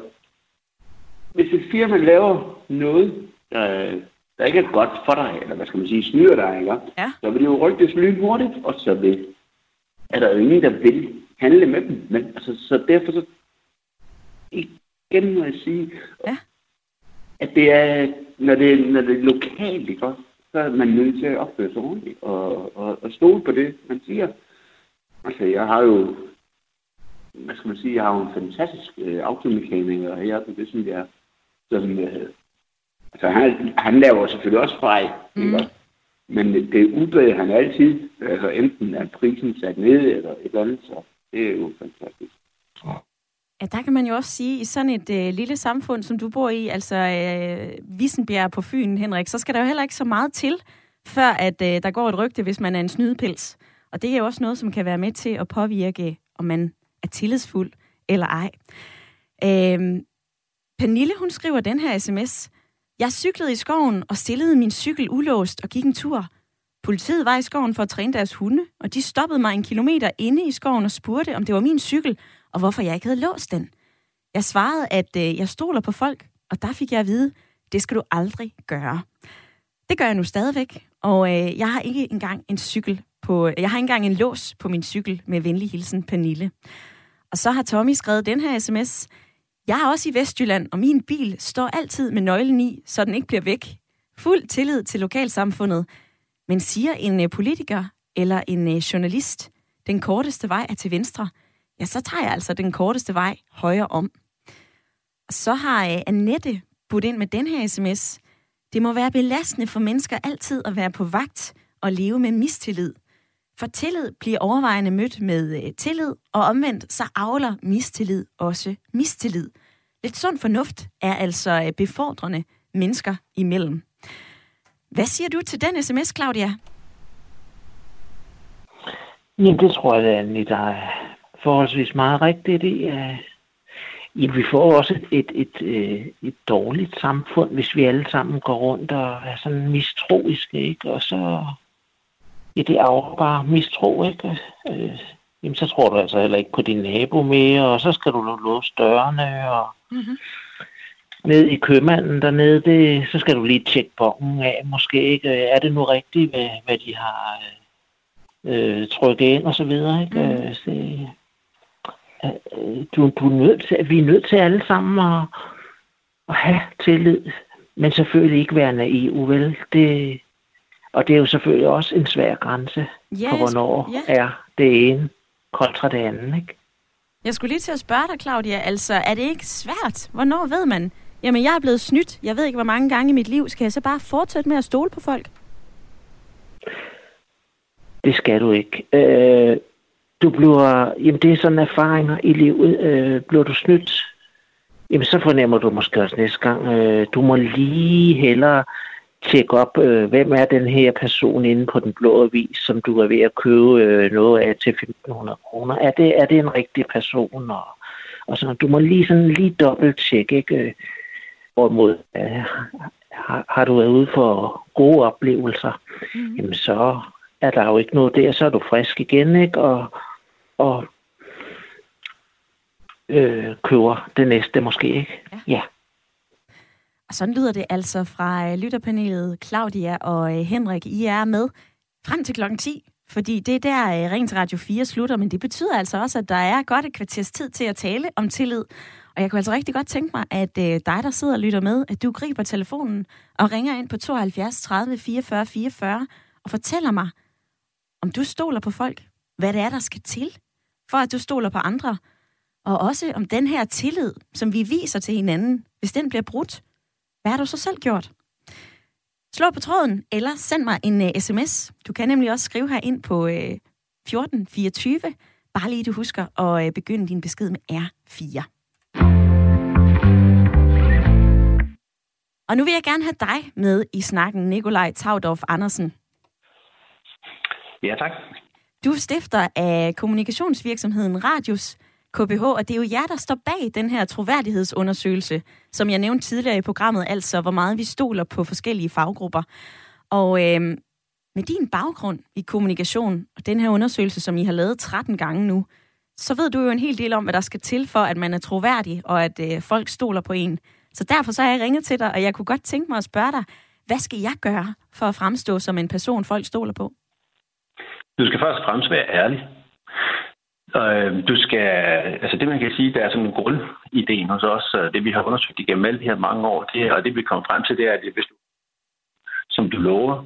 hvis et firma laver noget, der, der ikke er godt for dig, eller hvad skal man sige, snyder dig, ikke? Ja. så vil det jo rygtes lynhurtigt, og så vil, er der jo ingen, der vil handle med dem. Men altså, så derfor så igen må jeg sige, Ja. at det er, når det, når det er lokalt, ikke? også, så er man nødt til at opføre sig ordentligt og, og, og stole på det, man siger. Altså, jeg har jo, hvad skal man sige, jeg har jo en fantastisk øh, automekaniker heroppe, det synes jeg, som, øh, altså han, han laver selvfølgelig også fejl, mm. ikke også? Men det udbeder han altid, altså enten er prisen sat ned eller et eller andet, så det er jo fantastisk. Ja, der kan man jo også sige, i sådan et øh, lille samfund, som du bor i, altså øh, Vissenbjerg på Fyn, Henrik, så skal der jo heller ikke så meget til, før at øh, der går et rygte, hvis man er en snydepils. Og det er jo også noget, som kan være med til at påvirke, om man er tillidsfuld eller ej. Øh, Pernille, hun skriver den her sms. Jeg cyklede i skoven og stillede min cykel ulåst og gik en tur. Politiet var i skoven for at træne deres hunde, og de stoppede mig en kilometer inde i skoven og spurgte, om det var min cykel, og hvorfor jeg ikke havde låst den. Jeg svarede, at øh, jeg stoler på folk, og der fik jeg at vide, det skal du aldrig gøre. Det gør jeg nu stadigvæk, og øh, jeg har ikke engang en cykel på, jeg har ikke engang en lås på min cykel med venlig hilsen Pernille. Og så har Tommy skrevet den her sms. Jeg er også i Vestjylland, og min bil står altid med nøglen i, så den ikke bliver væk. Fuld tillid til lokalsamfundet. Men siger en øh, politiker eller en øh, journalist, den korteste vej er til venstre, ja, så tager jeg altså den korteste vej højre om. Og så har øh, Annette budt ind med den her sms. Det må være belastende for mennesker altid at være på vagt og leve med mistillid. For tillid bliver overvejende mødt med øh, tillid, og omvendt så avler mistillid også mistillid. Lidt sund fornuft er altså øh, befordrende mennesker imellem. Hvad siger du til den sms, Claudia? Jamen, det tror jeg, at der er forholdsvis meget rigtigt i. Øh, ja, vi får også et, et, et, et, et dårligt samfund, hvis vi alle sammen går rundt og er sådan mistroiske, ikke? Og så, ja, det er bare mistro, ikke? Øh, jamen, så tror du altså heller ikke på din nabo mere, og så skal du låse dørene, og Mhm. ned i købmanden dernede, det, så skal du lige tjekke bongen af, måske ikke. Er det nu rigtigt, hvad, hvad de har øh, trykket ind og så videre, ikke? Øh, så, øh, du, du er nødt til, vi er nødt til alle sammen at, at have tillid. men selvfølgelig ikke være naiv, vel? Det, og det er jo selvfølgelig også en svær grænse Ja, på, hvornår ja. er det ene kontra det andet, ikke? Jeg skulle lige til at spørge dig, Claudia, altså er det ikke svært? Hvornår ved man? Jamen, jeg er blevet snydt. Jeg ved ikke, hvor mange gange i mit liv. Skal jeg så bare fortsætte med at stole på folk? Det skal du ikke. Øh, du bliver, jamen det er sådan erfaringer i livet. Øh, bliver du snydt, jamen så fornemmer du måske også næste gang. Øh, du må lige hellere tjekke op, øh, hvem er den her person inde på den blå avis, som du er ved at købe øh, noget af til 1.500 kroner. Er det, er det en rigtig person? Og, og sådan, du må lige sådan lige dobbelt tjekke, ikke? Øh, Hvorimod, øh, har, har du været ude for gode oplevelser, mm. jamen så er der jo ikke noget der, så er du frisk igen, ikke? Og, og øh, køber det næste måske, ikke? Ja. ja. Og sådan lyder det altså fra øh, lytterpanelet Claudia og øh, Henrik. I er med frem til klokken 10, fordi det er der rent Ring til Radio 4 slutter, men det betyder altså også, at der er godt et kvarters tid til at tale om tillid. Og jeg kunne altså rigtig godt tænke mig, at dig, der sidder og lytter med, at du griber telefonen og ringer ind på 72 30 44 44 og fortæller mig, om du stoler på folk, hvad det er, der skal til, for at du stoler på andre, og også om den her tillid, som vi viser til hinanden, hvis den bliver brudt, hvad har du så selv gjort? Slå på tråden, eller send mig en uh, sms. Du kan nemlig også skrive her ind på uh, 1424. Bare lige du husker at uh, begynde din besked med R4. Og nu vil jeg gerne have dig med i snakken, Nikolaj Taudorf Andersen. Ja, tak. Du er stifter af kommunikationsvirksomheden Radius KBH, og det er jo jer, der står bag den her troværdighedsundersøgelse, som jeg nævnte tidligere i programmet, altså hvor meget vi stoler på forskellige faggrupper. Og øh, med din baggrund i kommunikation, og den her undersøgelse, som I har lavet 13 gange nu, så ved du jo en hel del om, hvad der skal til for, at man er troværdig, og at øh, folk stoler på en. Så derfor så har jeg ringet til dig, og jeg kunne godt tænke mig at spørge dig, hvad skal jeg gøre for at fremstå som en person, folk stoler på? Du skal først fremstå ærlig. Øh, Du skal, altså det man kan sige, der er sådan en grundidé hos os, det vi har undersøgt igennem alle de her mange år, det, og det vi kommer frem til, det er, at hvis du, som du lover,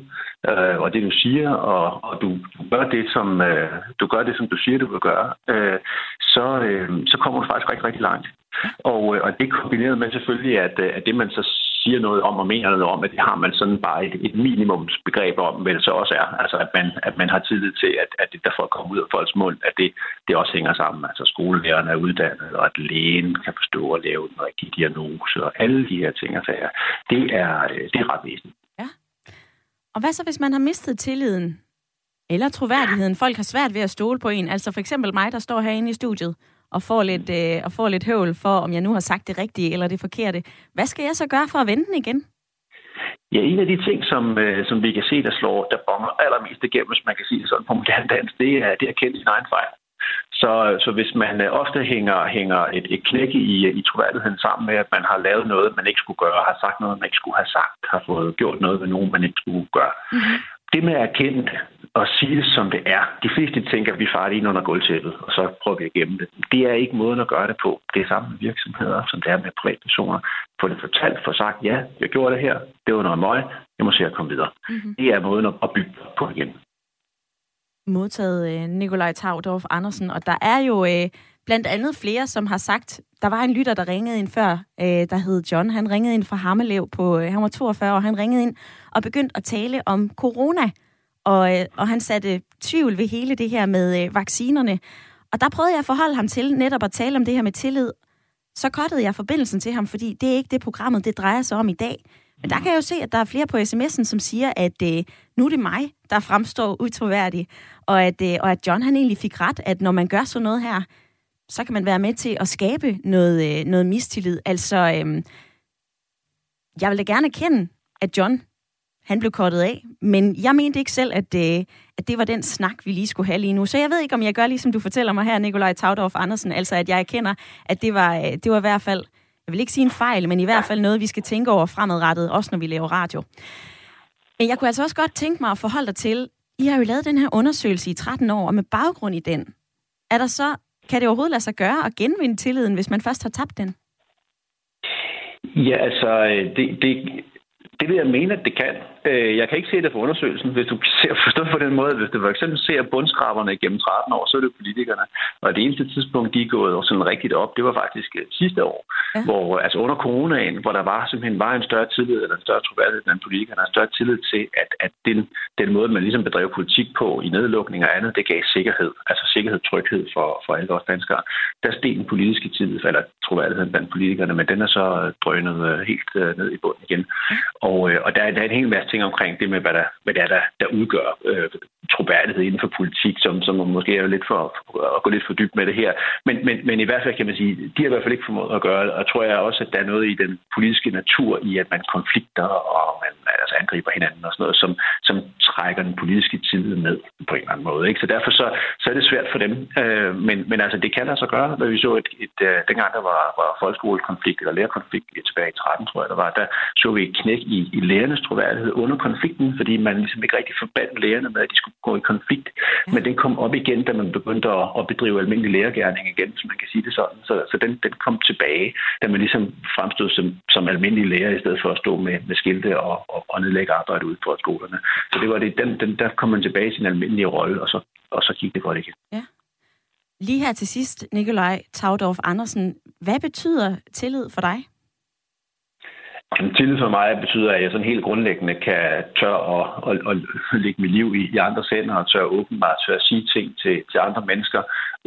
øh, og det du siger, og, og du, gør det, som, øh, du gør det, som du siger, du vil gøre, øh, så, øh, så kommer du faktisk rigtig, rigtig langt. Og, øh, og det kombineret med selvfølgelig, at, øh, at det man så siger noget om og mener noget om, at det har man sådan bare et, et minimumsbegreb om, hvad det så også er. Altså at man, at man har tillid til, at, at det, der får kommet ud af folks mund, at det, det også hænger sammen. Altså skolelærerne er uddannet, og at lægen kan forstå og lave den rigtige diagnose, og alle de her ting og sager. Det er, øh, det er ret væsentligt. Og hvad så, hvis man har mistet tilliden? Eller troværdigheden? Folk har svært ved at stole på en. Altså for eksempel mig, der står herinde i studiet og får lidt, øh, og får lidt høvl for, om jeg nu har sagt det rigtige eller det forkerte. Hvad skal jeg så gøre for at vende den igen? Ja, en af de ting, som, øh, som vi kan se, der slår, der bonger allermest igennem, hvis man kan sige det sådan på moderne dansk, det er, det at kende sin egen fejl. Så, så hvis man øh, ofte hænger, hænger et, et knæk i, i troværdigheden sammen med, at man har lavet noget, man ikke skulle gøre, har sagt noget, man ikke skulle have sagt, har fået gjort noget med nogen, man ikke skulle gøre. Mm-hmm. Det med at erkende og sige det, som det er. De fleste tænker, at vi farer ind under gulvtæppet, og så prøver vi at gemme det. Det er ikke måden at gøre det på. Det er samme med virksomheder, som det er med privatpersoner. Få det fortalt, få sagt, ja, jeg gjorde det her, det var noget møg, jeg må se at komme videre. Mm-hmm. Det er måden at bygge på igen. Modtaget øh, Nikolaj Taudorf Andersen, og der er jo øh, blandt andet flere, som har sagt, der var en lytter, der ringede ind før, øh, der hed John. Han ringede ind fra Hammelev på, øh, han var 42, og han ringede ind og begyndte at tale om corona. Og, øh, og han satte tvivl ved hele det her med øh, vaccinerne. Og der prøvede jeg at forholde ham til netop at tale om det her med tillid. Så kottede jeg forbindelsen til ham, fordi det er ikke det programmet, det drejer sig om i dag. Men der kan jeg jo se, at der er flere på sms'en, som siger, at øh, nu er det mig, der fremstår utroværdig. Og at, øh, og at John han egentlig fik ret, at når man gør sådan noget her, så kan man være med til at skabe noget, øh, noget mistillid. Altså, øh, jeg vil da gerne erkende, at John han blev kottet af, men jeg mente ikke selv, at, øh, at det var den snak, vi lige skulle have lige nu. Så jeg ved ikke, om jeg gør, ligesom du fortæller mig her, Nikolaj Taudorf Andersen, altså at jeg erkender, at det var, øh, det var i hvert fald, jeg vil ikke sige en fejl, men i hvert fald noget, vi skal tænke over fremadrettet, også når vi laver radio. Men jeg kunne altså også godt tænke mig at forholde dig til, I har jo lavet den her undersøgelse i 13 år, og med baggrund i den, er der så, kan det overhovedet lade sig gøre at genvinde tilliden, hvis man først har tabt den? Ja, altså, det, det, det vil jeg mene, at det kan. Øh, jeg kan ikke se det for undersøgelsen. Hvis du ser forstå på den måde, hvis du for eksempel ser bundskraberne gennem 13 år, så er det politikerne. Og det eneste tidspunkt, de er gået sådan rigtigt op, det var faktisk øh, sidste år, ja. hvor altså under coronaen, hvor der var simpelthen var en større tillid, eller en større troværdighed blandt politikerne, en større tillid til, at, at den, den måde, man ligesom bedrev politik på i nedlukning og andet, det gav sikkerhed. Altså sikkerhed, tryghed for, for alle os danskere. Der steg den politiske tillid, eller troværdigheden blandt politikerne, men den er så drønet øh, helt ned i bunden igen. Og, øh, og der, der er en hel masse ting omkring det med, hvad, der, hvad det er, der, der udgør øh, troværdighed inden for politik, som, som måske er lidt for, at gå lidt for dybt med det her. Men, men, men i hvert fald kan man sige, de har i hvert fald ikke formået at gøre det, og tror jeg også, at der er noget i den politiske natur i, at man konflikter og man altså angriber hinanden og sådan noget, som, som trækker den politiske tid ned på en eller anden måde. Ikke? Så derfor så, så er det svært for dem. Øh, men, men altså, det kan altså gøre, når vi så et, et, et dengang der var, var folkeskolekonflikt eller lærerkonflikt tilbage i 13, tror jeg, der var, der så vi et knæk i, i lærernes troværdighed under konflikten, fordi man ligesom ikke rigtig forbandt lærerne med, at de skulle gå i konflikt. Ja. Men den kom op igen, da man begyndte at, at bedrive almindelig lærergærning igen, så man kan sige det sådan. Så, så den, den kom tilbage, da man ligesom fremstod som, som almindelig lærer, i stedet for at stå med, med skilte og, og, og nedlægge arbejde ud på skolerne. Så det var det, den, den, der kom man tilbage i sin almindelige rolle, og så, og så gik det godt igen. Ja. Lige her til sidst, Nikolaj Taudorf Andersen. Hvad betyder tillid for dig? Jamen, tillid for mig betyder, at jeg sådan helt grundlæggende kan tør at, at, at lægge mit liv i, i andres hænder og tør åbenbart tør at sige ting til, til andre mennesker,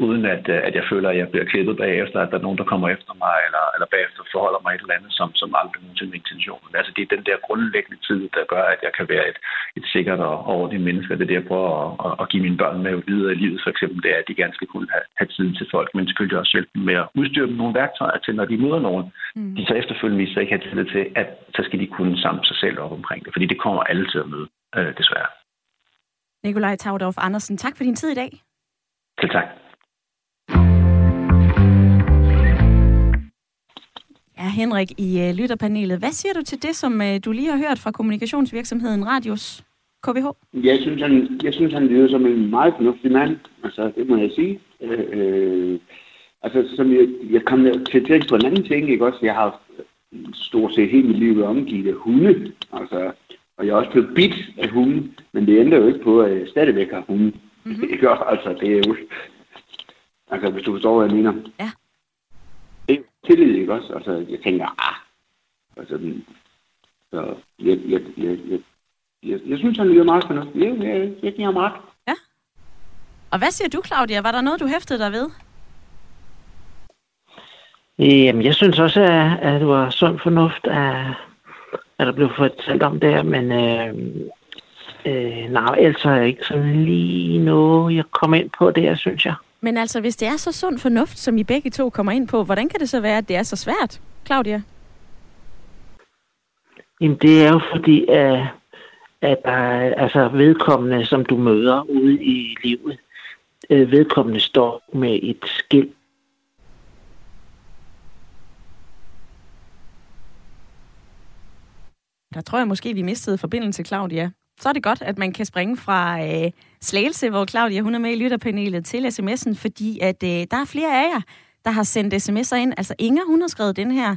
uden at, at jeg føler, at jeg bliver klippet bagefter, at der er nogen, der kommer efter mig, eller, eller bagefter forholder mig et eller andet, som, som aldrig nogensinde med intentionen. Altså det er den der grundlæggende tid, der gør, at jeg kan være et, et sikkert og ordentligt menneske. Det er det, jeg prøver at, at, at give mine børn med videre i livet, for eksempel, det er, at de gerne skal kunne have, have tid til folk, men selvfølgelig også hjælpe dem med at udstyre dem nogle værktøjer til, når de møder nogen, mm. de så efterfølgende viser ikke have tillid til, at så skal de kunne samle sig selv op omkring det, fordi det kommer alle til at møde, øh, desværre. Nikolaj Taudorf Andersen, tak for din tid i dag. Til tak. Ja, Henrik i uh, lytterpanelet. Hvad siger du til det, som uh, du lige har hørt fra kommunikationsvirksomheden Radius KBH? Jeg synes, han, jeg synes, han lyder som en meget fornuftig mand. Altså, det må jeg sige. Øh, øh, altså, som jeg, jeg kom til at tænke på en anden ting, ikke også? Jeg har stort set hele mit liv omgivet af hunde. Altså, og jeg er også blevet bit af hunde, men det ændrer jo ikke på, at jeg stadigvæk har hunde. Mm-hmm. Det gør altså, det er jo... Altså, hvis du forstår, hvad jeg mener. Ja. Det er tillid, ikke også? Altså, jeg tænker, ah, altså, så jeg, jeg, jeg, jeg, jeg, jeg synes, han lyder meget fornuftigt. Jeg, jeg, jeg giver ham ret. Ja. Og hvad siger du, Claudia? Var der noget, du hæftede dig ved? Jamen, jeg synes også, at, at det var sund fornuft, at, at der blev fortalt om det her, men øh, øh, nej, ellers er ikke sådan lige noget, jeg kommer ind på det synes jeg. Men altså, hvis det er så sund fornuft, som I begge to kommer ind på, hvordan kan det så være, at det er så svært, Claudia? Jamen, det er jo fordi, at, at der er altså vedkommende, som du møder ude i livet, øh, vedkommende står med et skilt Der tror jeg måske, vi mistede forbindelse, Claudia. Så er det godt, at man kan springe fra øh, Slagelse, hvor Claudia hun er med i lytterpanelet, til sms'en, fordi at øh, der er flere af jer, der har sendt sms'er ind. Altså Inger, hun har skrevet den her.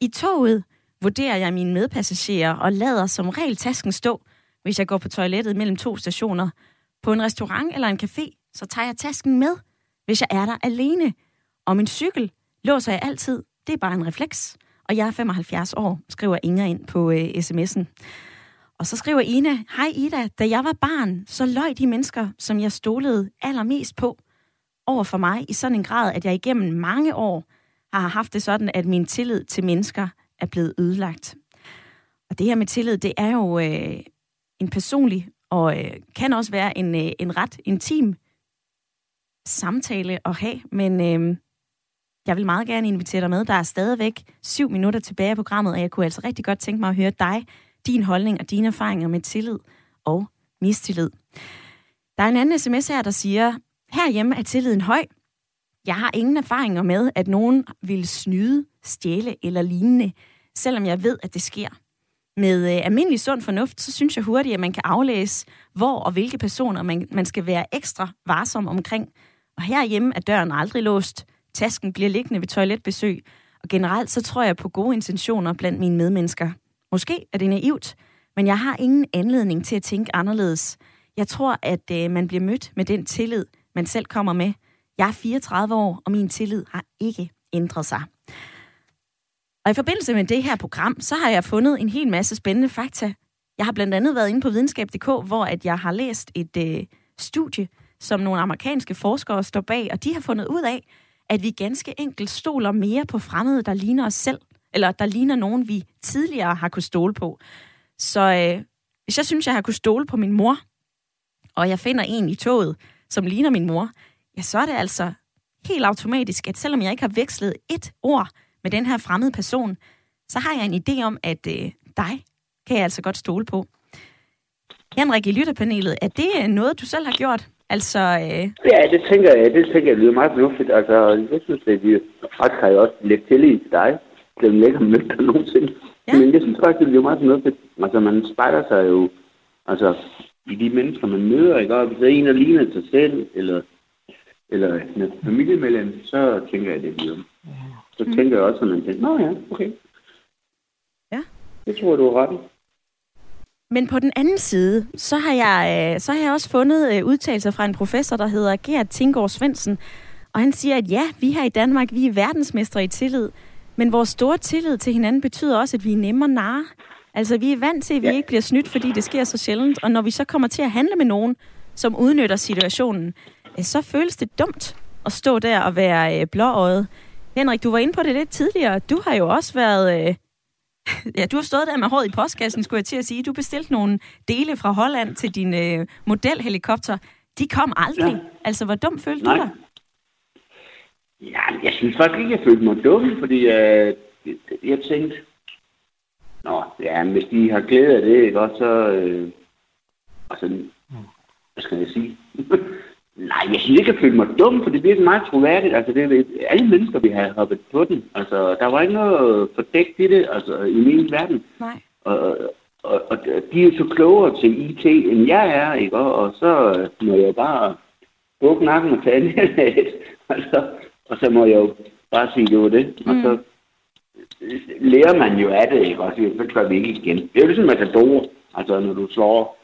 I toget vurderer jeg mine medpassagerer og lader som regel tasken stå, hvis jeg går på toilettet mellem to stationer. På en restaurant eller en café, så tager jeg tasken med, hvis jeg er der alene. Og min cykel låser jeg altid. Det er bare en refleks og jeg er 75 år, skriver Inger ind på øh, sms'en. Og så skriver Ina, hej Ida, da jeg var barn, så løj de mennesker, som jeg stolede allermest på, over for mig i sådan en grad, at jeg igennem mange år har haft det sådan, at min tillid til mennesker er blevet ødelagt. Og det her med tillid, det er jo øh, en personlig og øh, kan også være en, øh, en ret intim samtale at have, men øh, jeg vil meget gerne invitere dig med. Der er stadigvæk syv minutter tilbage af programmet, og jeg kunne altså rigtig godt tænke mig at høre dig, din holdning og dine erfaringer med tillid og mistillid. Der er en anden sms her, der siger, herhjemme er tilliden høj. Jeg har ingen erfaringer med, at nogen vil snyde, stjæle eller lignende, selvom jeg ved, at det sker. Med øh, almindelig sund fornuft, så synes jeg hurtigt, at man kan aflæse, hvor og hvilke personer man, man skal være ekstra varsom omkring. Og herhjemme er døren aldrig låst. Tasken bliver liggende ved toiletbesøg, og generelt så tror jeg på gode intentioner blandt mine medmennesker. Måske er det naivt, men jeg har ingen anledning til at tænke anderledes. Jeg tror, at øh, man bliver mødt med den tillid, man selv kommer med. Jeg er 34 år, og min tillid har ikke ændret sig. Og i forbindelse med det her program, så har jeg fundet en hel masse spændende fakta. Jeg har blandt andet været inde på videnskab.dk, hvor at jeg har læst et øh, studie, som nogle amerikanske forskere står bag, og de har fundet ud af, at vi ganske enkelt stoler mere på fremmede, der ligner os selv, eller der ligner nogen, vi tidligere har kunne stole på. Så øh, hvis jeg synes, jeg har kunne stole på min mor, og jeg finder en i toget, som ligner min mor, ja, så er det altså helt automatisk, at selvom jeg ikke har vekslet et ord med den her fremmede person, så har jeg en idé om, at øh, dig kan jeg altså godt stole på. Henrik i lytterpanelet, er det noget, du selv har gjort? Altså, øh... Ja, det tænker jeg, det tænker jeg lyder meget fornuftigt. Altså, jeg synes, at vi faktisk har jeg også lidt tillid til dig. Det er ikke mødt dig nogensinde. Ja. Men jeg synes faktisk, det lyder meget fornuftigt. Altså, man spejler sig jo altså, i de mennesker, man møder, ikke? Og hvis der er en, der ligner sig selv, eller, eller en familiemedlem, så tænker jeg, det bliver. Så mm. tænker jeg også, at man tænker, nå ja, okay. Ja. Det tror jeg, du har ret. Men på den anden side, så har jeg, øh, så har jeg også fundet øh, udtalelser fra en professor, der hedder Gert Tingård Svendsen. Og han siger, at ja, vi her i Danmark, vi er verdensmestre i tillid. Men vores store tillid til hinanden betyder også, at vi er nemmere narre. Altså, vi er vant til, at vi ja. ikke bliver snydt, fordi det sker så sjældent. Og når vi så kommer til at handle med nogen, som udnytter situationen, øh, så føles det dumt at stå der og være blåøjet. Henrik, du var inde på det lidt tidligere. Du har jo også været ja, du har stået der med håret i postkassen, skulle jeg til at sige. Du bestilte nogle dele fra Holland til din øh, modelhelikopter. De kom aldrig. Ja. Altså, hvor dum følte Nej. du dig? Ja, jeg synes faktisk ikke, jeg følte mig dum, fordi øh, jeg tænkte, Nå, ja, hvis de har glæde af det, ikke, også, så... Øh, altså, hvad skal jeg sige? Nej, jeg synes ikke, jeg følte mig dum, for det bliver meget troværdigt. Altså, det er alle mennesker, vi har hoppet på den. Altså, der var ikke noget fordækt i det, altså, i min verden. Nej. Og, og, og de er så klogere til IT, end jeg er, ikke? Og, og så må jeg bare bukke nakken og tage det. altså, og så må jeg jo bare sige, det var det. Mm. Og så lærer man jo af det, ikke? Og så gør vi ikke igen. Det er jo ligesom matador. Altså, når du slår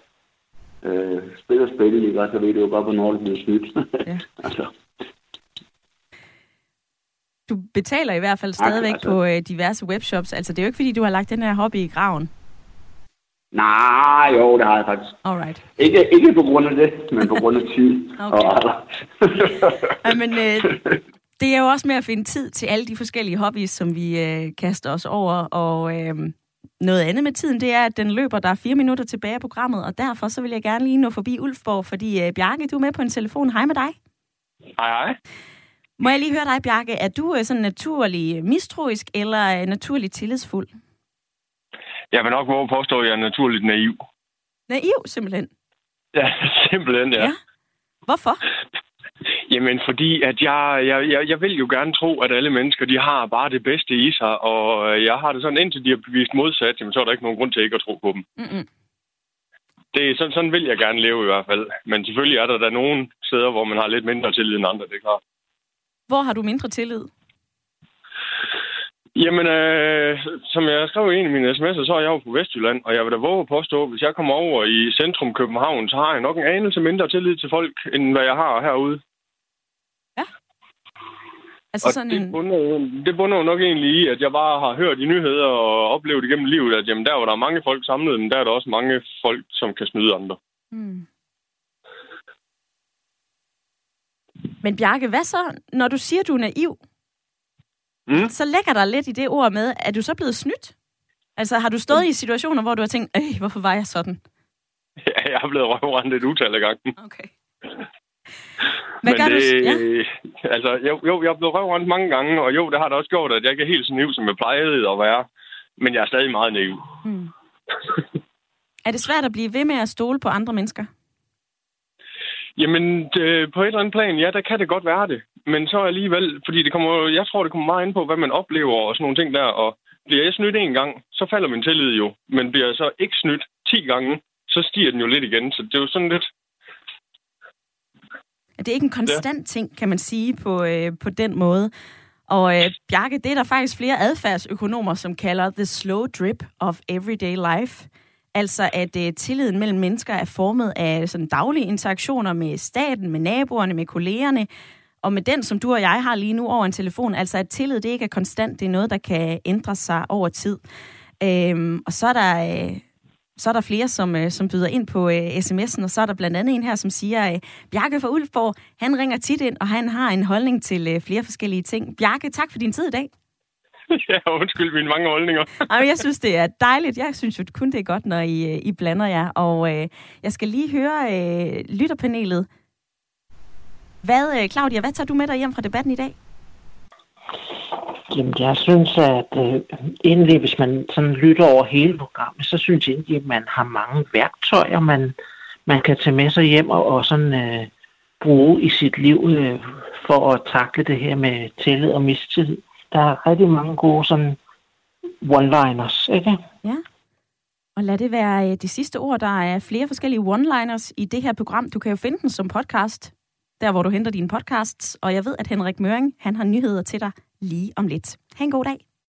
øh, spiller spil, ikke? Og så ved du jo godt, hvornår det bliver snydt. Ja. altså. Du betaler i hvert fald stadigvæk altså, på øh, diverse webshops. Altså, det er jo ikke, fordi du har lagt den her hobby i graven. Nej, jo, det har jeg faktisk. Alright. Ikke, ikke på grund af det, men på grund af tid. okay. ja, men øh, det er jo også med at finde tid til alle de forskellige hobbies, som vi øh, kaster os over. Og øh, noget andet med tiden, det er, at den løber, der er fire minutter tilbage af programmet, og derfor så vil jeg gerne lige nå forbi Ulfborg, fordi uh, Bjarke, du er med på en telefon. Hej med dig. Hej, hej. Må jeg lige høre dig, Bjarke, er du uh, sådan naturlig mistroisk eller uh, naturligt tillidsfuld? Jeg vil nok våge påstå, at jeg er naturligt naiv. Naiv, simpelthen? Ja, simpelthen, ja. ja. Hvorfor? Jamen, fordi at jeg, jeg, jeg, jeg vil jo gerne tro, at alle mennesker, de har bare det bedste i sig, og jeg har det sådan, indtil de har bevist modsat, jamen, så er der ikke nogen grund til ikke at tro på dem. Mm-hmm. Det, sådan, sådan vil jeg gerne leve i hvert fald. Men selvfølgelig er der da nogle steder, hvor man har lidt mindre tillid end andre, det er klart. Hvor har du mindre tillid? Jamen, øh, som jeg skrev i en af mine sms'er, så er jeg jo på Vestjylland, og jeg vil da våge at påstå, at hvis jeg kommer over i centrum København, så har jeg nok en anelse mindre tillid til folk, end hvad jeg har herude. Ja. Altså og sådan det, bunder, det bunder jo nok egentlig i, at jeg bare har hørt i nyheder og oplevet igennem livet, at jamen, der hvor der er mange folk samlet, men der er der også mange folk, som kan snyde andre. Mm. Men Bjarke, hvad så, når du siger, du er naiv? Mm. Så lægger der lidt i det ord med, er du så blevet snydt? Altså, har du stået mm. i situationer, hvor du har tænkt, øh, hvorfor var jeg sådan? Ja, jeg har blevet røvrendt et utal af gangen. Okay. Hvad Men gør det, du? Ja. Altså, jo, jo, jeg er blevet røvrendt mange gange, og jo, det har det også gjort, at jeg ikke er helt så naiv, som jeg plejede at være. Men jeg er stadig meget naiv. Hmm. er det svært at blive ved med at stole på andre mennesker? Jamen, det, på et eller andet plan, ja, der kan det godt være det. Men så alligevel, fordi det kommer, jeg tror, det kommer meget ind på, hvad man oplever og sådan nogle ting der. Og bliver jeg snydt en gang, så falder min tillid jo. Men bliver jeg så ikke snydt 10 gange, så stiger den jo lidt igen. Så det er jo sådan lidt... Det er ikke en konstant ja. ting, kan man sige, på, øh, på den måde. Og øh, Bjarke, det er der faktisk flere adfærdsøkonomer, som kalder the slow drip of everyday life. Altså at øh, tilliden mellem mennesker er formet af sådan daglige interaktioner med staten, med naboerne, med kollegerne, og med den, som du og jeg har lige nu over en telefon. Altså at tillid, det ikke er konstant, det er noget, der kan ændre sig over tid. Øhm, og så er der... Øh, så er der flere, som, øh, som byder ind på øh, sms'en, og så er der blandt andet en her, som siger, øh, Bjarke fra Ulfborg, han ringer tit ind, og han har en holdning til øh, flere forskellige ting. Bjarke, tak for din tid i dag. ja, undskyld mine mange holdninger. Jamen, jeg synes, det er dejligt. Jeg synes jo kun, det er godt, når I, øh, I blander jer. Og øh, jeg skal lige høre øh, lytterpanelet. Hvad, øh, Claudia, hvad tager du med dig hjem fra debatten i dag? Jamen, jeg synes, at øh, egentlig, hvis man sådan lytter over hele programmet, så synes jeg egentlig, at man har mange værktøjer, man, man kan tage med sig hjem og, og sådan øh, bruge i sit liv øh, for at takle det her med tillid og mistillid. Der er rigtig mange gode sådan one-liners, ikke? Ja. Og lad det være øh, de sidste ord. Der er flere forskellige one-liners i det her program. Du kan jo finde den som podcast, der hvor du henter dine podcasts. Og jeg ved, at Henrik Møring, han har nyheder til dig lige om lidt. Ha' en god dag.